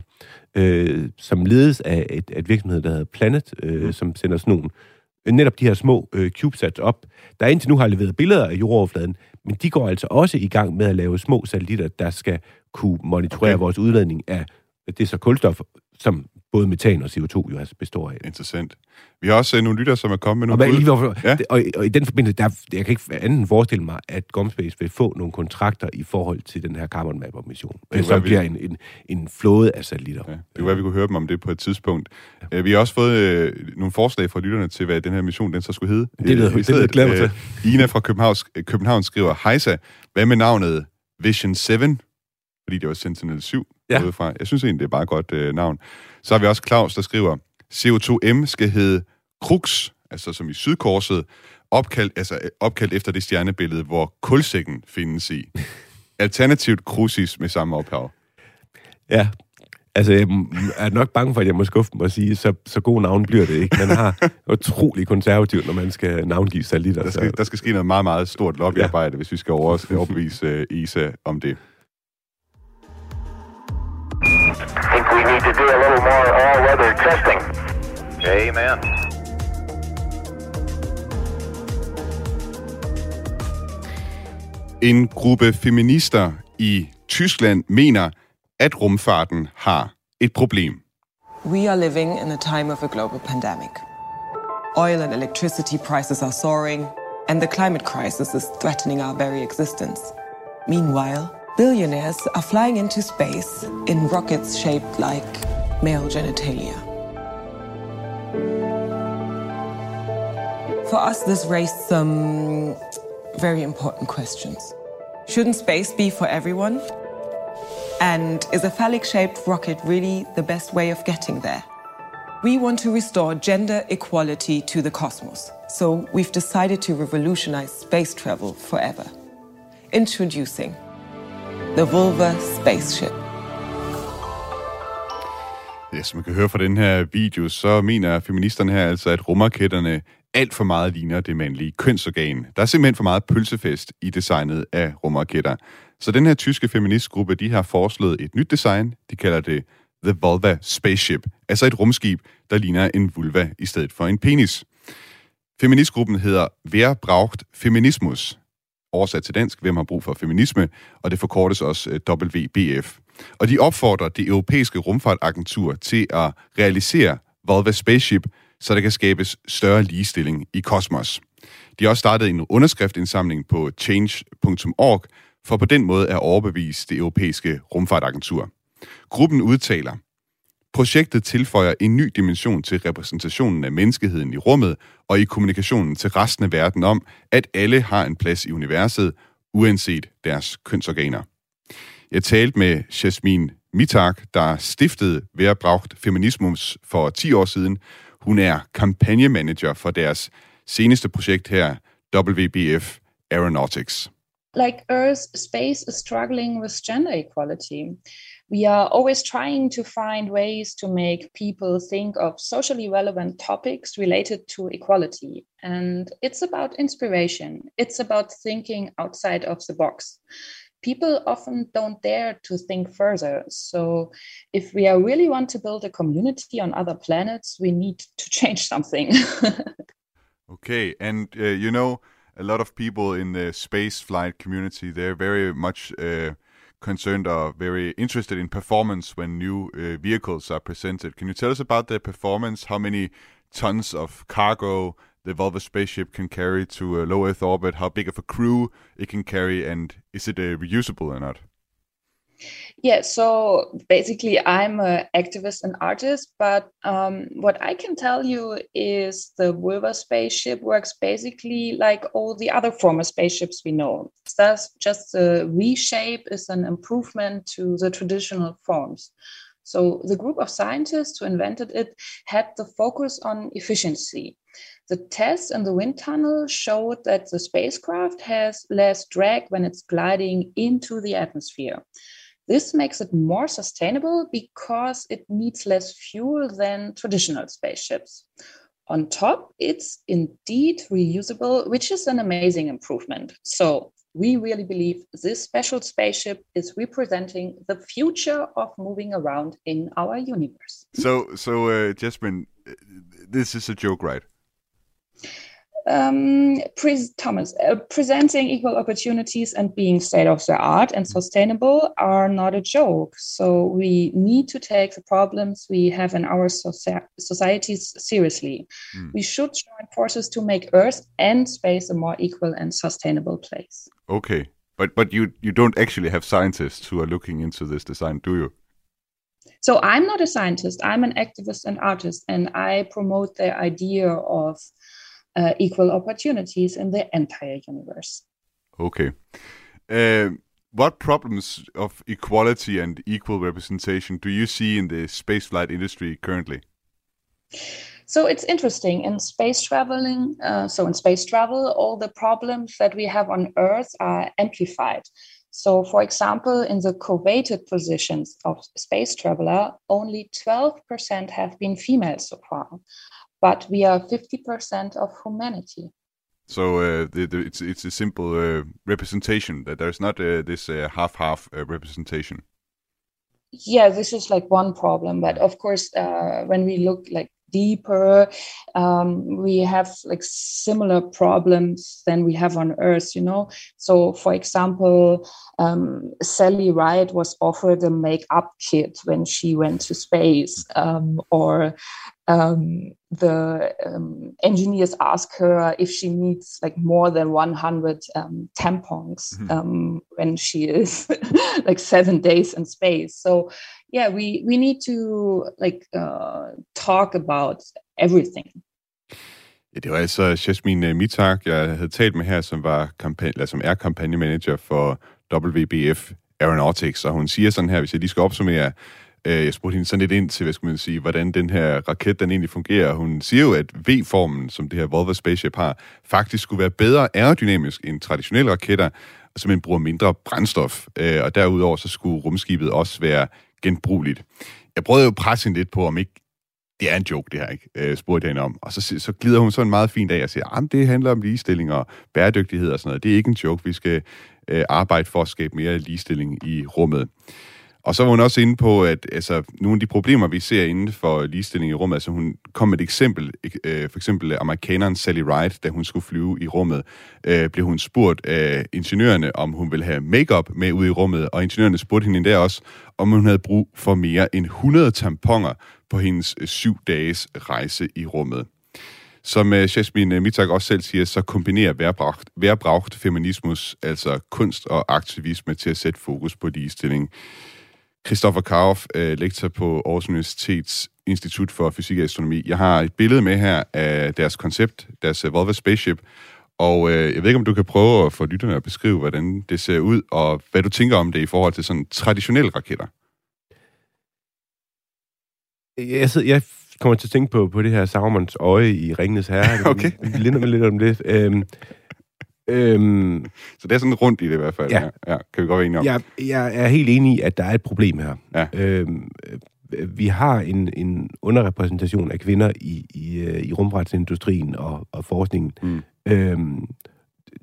[SPEAKER 2] øh, som ledes af et, et virksomhed, der hedder Planet, øh, mm. som sender sådan nogle, øh, netop de her små øh, CubeSats op, der indtil nu har leveret billeder af jordoverfladen, men de går altså også i gang med at lave små satellitter, der skal kunne monitorere okay. vores udledning af det er så kulstof, som både metan og CO2 jo altså består af.
[SPEAKER 3] Interessant. Vi har også uh, nogle lytter, som er kommet med
[SPEAKER 2] nogle
[SPEAKER 3] og,
[SPEAKER 2] lige hvorfor, ja. og, og i den forbindelse, der, jeg kan ikke andet forestille mig, at Gomspace vil få nogle kontrakter i forhold til den her Carbon Mapper-mission, som bliver en, en, en flåde af satellitter. Ja, det
[SPEAKER 3] kunne være, vi kunne høre dem om det på et tidspunkt. Ja. Uh, vi har også fået uh, nogle forslag fra lytterne til, hvad den her mission den så skulle hedde.
[SPEAKER 2] Det lyder, det lyder glæder mig
[SPEAKER 3] til. Ina fra København, København skriver, Hejsa, hvad med navnet Vision 7? Fordi det var Sentinel 7 ja. fra. Jeg synes egentlig, det er bare et godt uh, navn. Så har vi også Claus, der skriver, CO2M skal hedde Krux, altså som i Sydkorset, opkaldt, altså opkaldt efter det stjernebillede, hvor kulsækken findes i. Alternativt Crucis med samme ophav.
[SPEAKER 2] Ja, altså jeg er nok bange for, at jeg må skuffe dem og sige, så, så god navn bliver det ikke. Man har utrolig konservativt, når man skal navngive satellitter.
[SPEAKER 3] Der skal, der skal ske noget meget, meget stort lobbyarbejde, ja. hvis vi skal overbevise uh, ISA om det.
[SPEAKER 5] Think we need to do a little more all-weather testing. Amen.
[SPEAKER 3] En gruppe feminister i Tyskland mener, at rumfarten har et problem.
[SPEAKER 10] We are living in a time of a global pandemic. Oil and electricity prices are soaring, and the climate crisis is threatening our very existence. Meanwhile, billionaires are flying into space in rockets shaped like male genitalia. For us, this raised some very important questions. Shouldn't space be for everyone? And is a phallic shaped rocket really the best way of getting there? We want to restore gender equality to the cosmos, so we've decided to revolutionize space travel forever. Introducing The Vulva Spaceship.
[SPEAKER 3] Ja, som man kan høre fra den her video, så mener feministerne her altså, at rumraketterne alt for meget ligner det mandlige kønsorgan. Der er simpelthen for meget pølsefest i designet af rumraketter. Så den her tyske feministgruppe, de har foreslået et nyt design. De kalder det The Vulva Spaceship. Altså et rumskib, der ligner en vulva i stedet for en penis. Feministgruppen hedder Wer braucht Feminismus? Oversat til dansk, hvem har brug for feminisme, og det forkortes også øh, WBF. Og de opfordrer det europæiske rumfartagentur til at realisere Volva Spaceship, så der kan skabes større ligestilling i kosmos. De har også startet en underskriftindsamling på change.org, for på den måde at overbevise det europæiske rumfartagentur. Gruppen udtaler, Projektet tilføjer en ny dimension til repræsentationen af menneskeheden i rummet og i kommunikationen til resten af verden om, at alle har en plads i universet, uanset deres kønsorganer. Jeg talte med Jasmin Mitak, der stiftede Værbragt Feminismus for 10 år siden. Hun er kampagnemanager for deres seneste projekt her, WBF Aeronautics.
[SPEAKER 11] Like Earth, space is struggling with gender equality. We are always trying to find ways to make people think of socially relevant topics related to equality. And it's about inspiration, it's about thinking outside of the box. People often don't dare to think further. So, if we are really want to build a community on other planets, we need to change something.
[SPEAKER 3] okay, and uh, you know, a lot of people in the space flight community, they're very much uh, concerned or very interested in performance when new uh, vehicles are presented. Can you tell us about the performance? How many tons of cargo the Volvo spaceship can carry to a low Earth orbit? How big of a crew it can carry, and is it uh, reusable or not?
[SPEAKER 11] Yeah, so basically, I'm an activist and artist, but um, what I can tell you is the Wilbur spaceship works basically like all the other former spaceships we know. Thus, just the reshape is an improvement to the traditional forms. So the group of scientists who invented it had the focus on efficiency. The tests in the wind tunnel showed that the spacecraft has less drag when it's gliding into the atmosphere. This makes it more sustainable because it needs less fuel than traditional spaceships. On top, it's indeed reusable, which is an amazing improvement. So, we really believe this special spaceship is representing the future of moving around in our universe.
[SPEAKER 3] So, so uh, Jasmine, this is a joke, right?
[SPEAKER 11] Um, pre- Thomas, uh, presenting equal opportunities and being state of the art and sustainable are not a joke. So we need to take the problems we have in our soci- societies seriously. Mm. We should join forces to make Earth and space a more equal and sustainable place.
[SPEAKER 3] Okay, but but you you don't actually have scientists who are looking into this design, do you?
[SPEAKER 11] So I'm not a scientist. I'm an activist and artist, and I promote the idea of uh, equal opportunities in the entire universe.
[SPEAKER 3] Okay. Uh, what problems of equality and equal representation do you see in the spaceflight industry currently?
[SPEAKER 11] So it's interesting in space traveling. Uh, so in space travel, all the problems that we have on Earth are amplified. So, for example, in the coveted positions of space traveler, only 12% have been female so far but we are 50% of humanity.
[SPEAKER 3] So uh, the, the, it's it's a simple uh, representation that there's not uh, this uh, half-half uh, representation.
[SPEAKER 11] Yeah, this is like one problem, but of course, uh, when we look like deeper, um, we have like similar problems than we have on Earth. You know, so for example, um, Sally Ride was offered a makeup kit when she went to space, um, or um, the um, engineers ask her if she needs like more than 100 um, tampons mm-hmm. Um, when she is like seven days in space so yeah we we need to like uh, talk about everything
[SPEAKER 3] Ja, det var altså Jasmine øh, Mitak, jeg havde talt med her, som, var kampagne, eller som er kampagnemanager for WBF Aeronautics, og hun siger sådan her, hvis jeg lige skal opsummere, Øh, jeg spurgte hende sådan lidt ind til, hvad skal man sige, hvordan den her raket, den egentlig fungerer. Hun siger jo, at V-formen, som det her Volvo Spaceship har, faktisk skulle være bedre aerodynamisk end traditionelle raketter, og simpelthen bruger mindre brændstof. Øh, og derudover så skulle rumskibet også være genbrugeligt. Jeg prøvede jo at presse hende lidt på, om ikke det er en joke, det her, ikke? Øh, spurgte jeg hende om. Og så, så glider hun sådan meget fint af og siger, ah, at det handler om ligestilling og bæredygtighed og sådan noget. Det er ikke en joke, vi skal øh, arbejde for at skabe mere ligestilling i rummet. Og så var hun også inde på, at altså, nogle af de problemer, vi ser inden for ligestilling i rummet, altså hun kom med et eksempel, øh, for eksempel øh, amerikaneren Sally Ride, da hun skulle flyve i rummet, øh, blev hun spurgt af ingeniørerne, om hun ville have makeup med ud i rummet, og ingeniørerne spurgte hende endda også, om hun havde brug for mere end 100 tamponer på hendes øh, syv dages rejse i rummet. Som uh, Jasmine Mittag også selv siger, så kombinerer værbragt, værbragt feminismus, altså kunst og aktivisme, til at sætte fokus på ligestilling. Christoffer Karoff, øh, lektor på Aarhus Universitets Institut for Fysik og Astronomi. Jeg har et billede med her af deres koncept, deres øh, Volvo Spaceship, og øh, jeg ved ikke, om du kan prøve at få lytterne at beskrive, hvordan det ser ud, og hvad du tænker om det i forhold til sådan traditionelle raketter.
[SPEAKER 2] Jeg, sidder, jeg kommer til at tænke på, på det her Saurons øje i Ringens Herre.
[SPEAKER 3] okay.
[SPEAKER 2] Det linder mig lidt om det. Øhm,
[SPEAKER 3] Øhm, så det er sådan rundt i det i hvert fald.
[SPEAKER 2] Ja.
[SPEAKER 3] ja. ja kan vi godt være enige om.
[SPEAKER 2] Jeg, jeg er helt enig i, at der er et problem her.
[SPEAKER 3] Ja.
[SPEAKER 2] Øhm, vi har en, en underrepræsentation af kvinder i, i, øh, i rumfartsindustrien og, og forskningen. Mm. Øhm,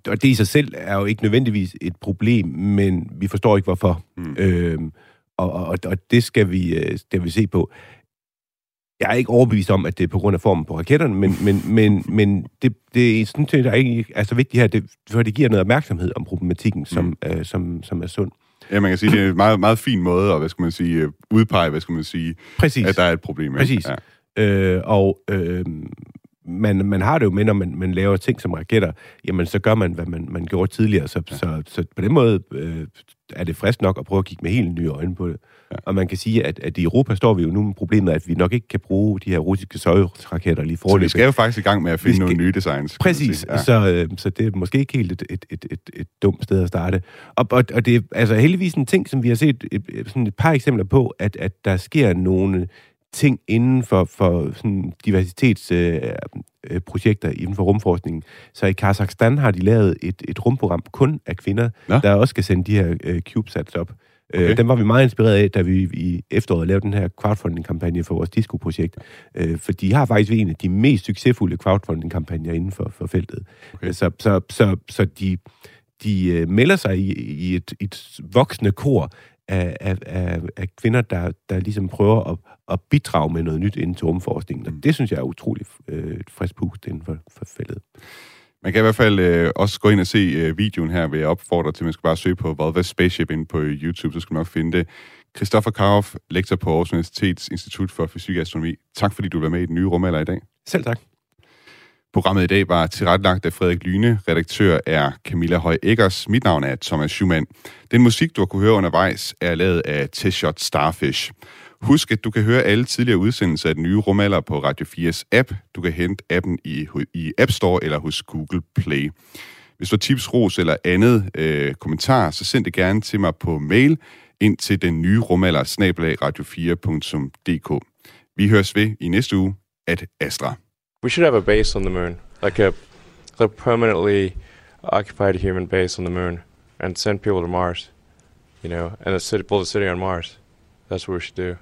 [SPEAKER 2] og det i sig selv er jo ikke nødvendigvis et problem, men vi forstår ikke hvorfor. Mm. Øhm, og, og, og det skal vi, øh, skal vi se på jeg er ikke overbevist om, at det er på grund af formen på raketterne, men, men, men, men det, det er sådan set, der er ikke er så vigtigt her, det, for det giver noget opmærksomhed om problematikken, som, mm. øh, som, som er sund.
[SPEAKER 3] Ja, man kan sige, det er en meget, meget fin måde at, hvad skal man sige, øh, udpege, hvad skal man sige,
[SPEAKER 2] Præcis.
[SPEAKER 3] at der er et problem.
[SPEAKER 2] Præcis. Ja. Øh, og, øh, man, man har det jo med, når man, man laver ting som raketter, jamen så gør man, hvad man, man gjorde tidligere. Så, ja. så, så på den måde øh, er det frisk nok at prøve at kigge med helt nye øjne på det. Ja. Og man kan sige, at, at i Europa står vi jo nu med problemet, at vi nok ikke kan bruge de her russiske søjraketter lige forløbet.
[SPEAKER 3] Så vi skal jo faktisk i gang med at finde skal... nogle nye designs.
[SPEAKER 2] Præcis, ja. så, øh, så det er måske ikke helt et, et, et, et, et dumt sted at starte. Og, og, og det er altså heldigvis en ting, som vi har set et, et, sådan et par eksempler på, at, at der sker nogle ting inden for, for sådan diversitetsprojekter øh, inden for rumforskningen. Så i Kazakhstan har de lavet et, et rumprogram kun af kvinder, ja. der også skal sende de her øh, CubeSats op. Øh, okay. Den var vi meget inspireret af, da vi i efteråret lavede den her crowdfunding-kampagne for vores disco-projekt. Øh, for de har faktisk en af de mest succesfulde crowdfunding-kampagner inden for, for feltet. Okay. Så, så, så, så de, de øh, melder sig i, i et, et voksende kor af, af, af, af kvinder, der, der ligesom prøver at, at bidrage med noget nyt inden til rumforskningen. Mm. Det synes jeg er utroligt øh, frisk pust inden for, for feltet.
[SPEAKER 3] Man kan i hvert fald øh, også gå ind og se øh, videoen her, vil jeg opfordre til, man skal bare søge på Valve Spaceship ind på YouTube, så skal man nok finde det. Christoffer Karoff, lektor på Aarhus Universitets Institut for Fysik og Astronomi. Tak fordi du var med i den nye rumalder i dag.
[SPEAKER 2] Selv tak.
[SPEAKER 3] Programmet i dag var tilrettelagt af Frederik Lyne. Redaktør er Camilla Høj Eggers. Mit navn er Thomas Schumann. Den musik, du har kunne høre undervejs, er lavet af T-Shot Starfish. Husk, at du kan høre alle tidligere udsendelser af den nye rumalder på Radio 4's app. Du kan hente appen i, i App Store eller hos Google Play. Hvis du har tips, ros eller andet øh, kommentar, så send det gerne til mig på mail ind til den nye rumalder radio4.dk. Vi høres ved i næste uge at Astra.
[SPEAKER 12] We should have a base on the moon, like a, a permanently occupied human base on the moon, and send people to Mars, you know, and a city, build a city on Mars. That's what we should do.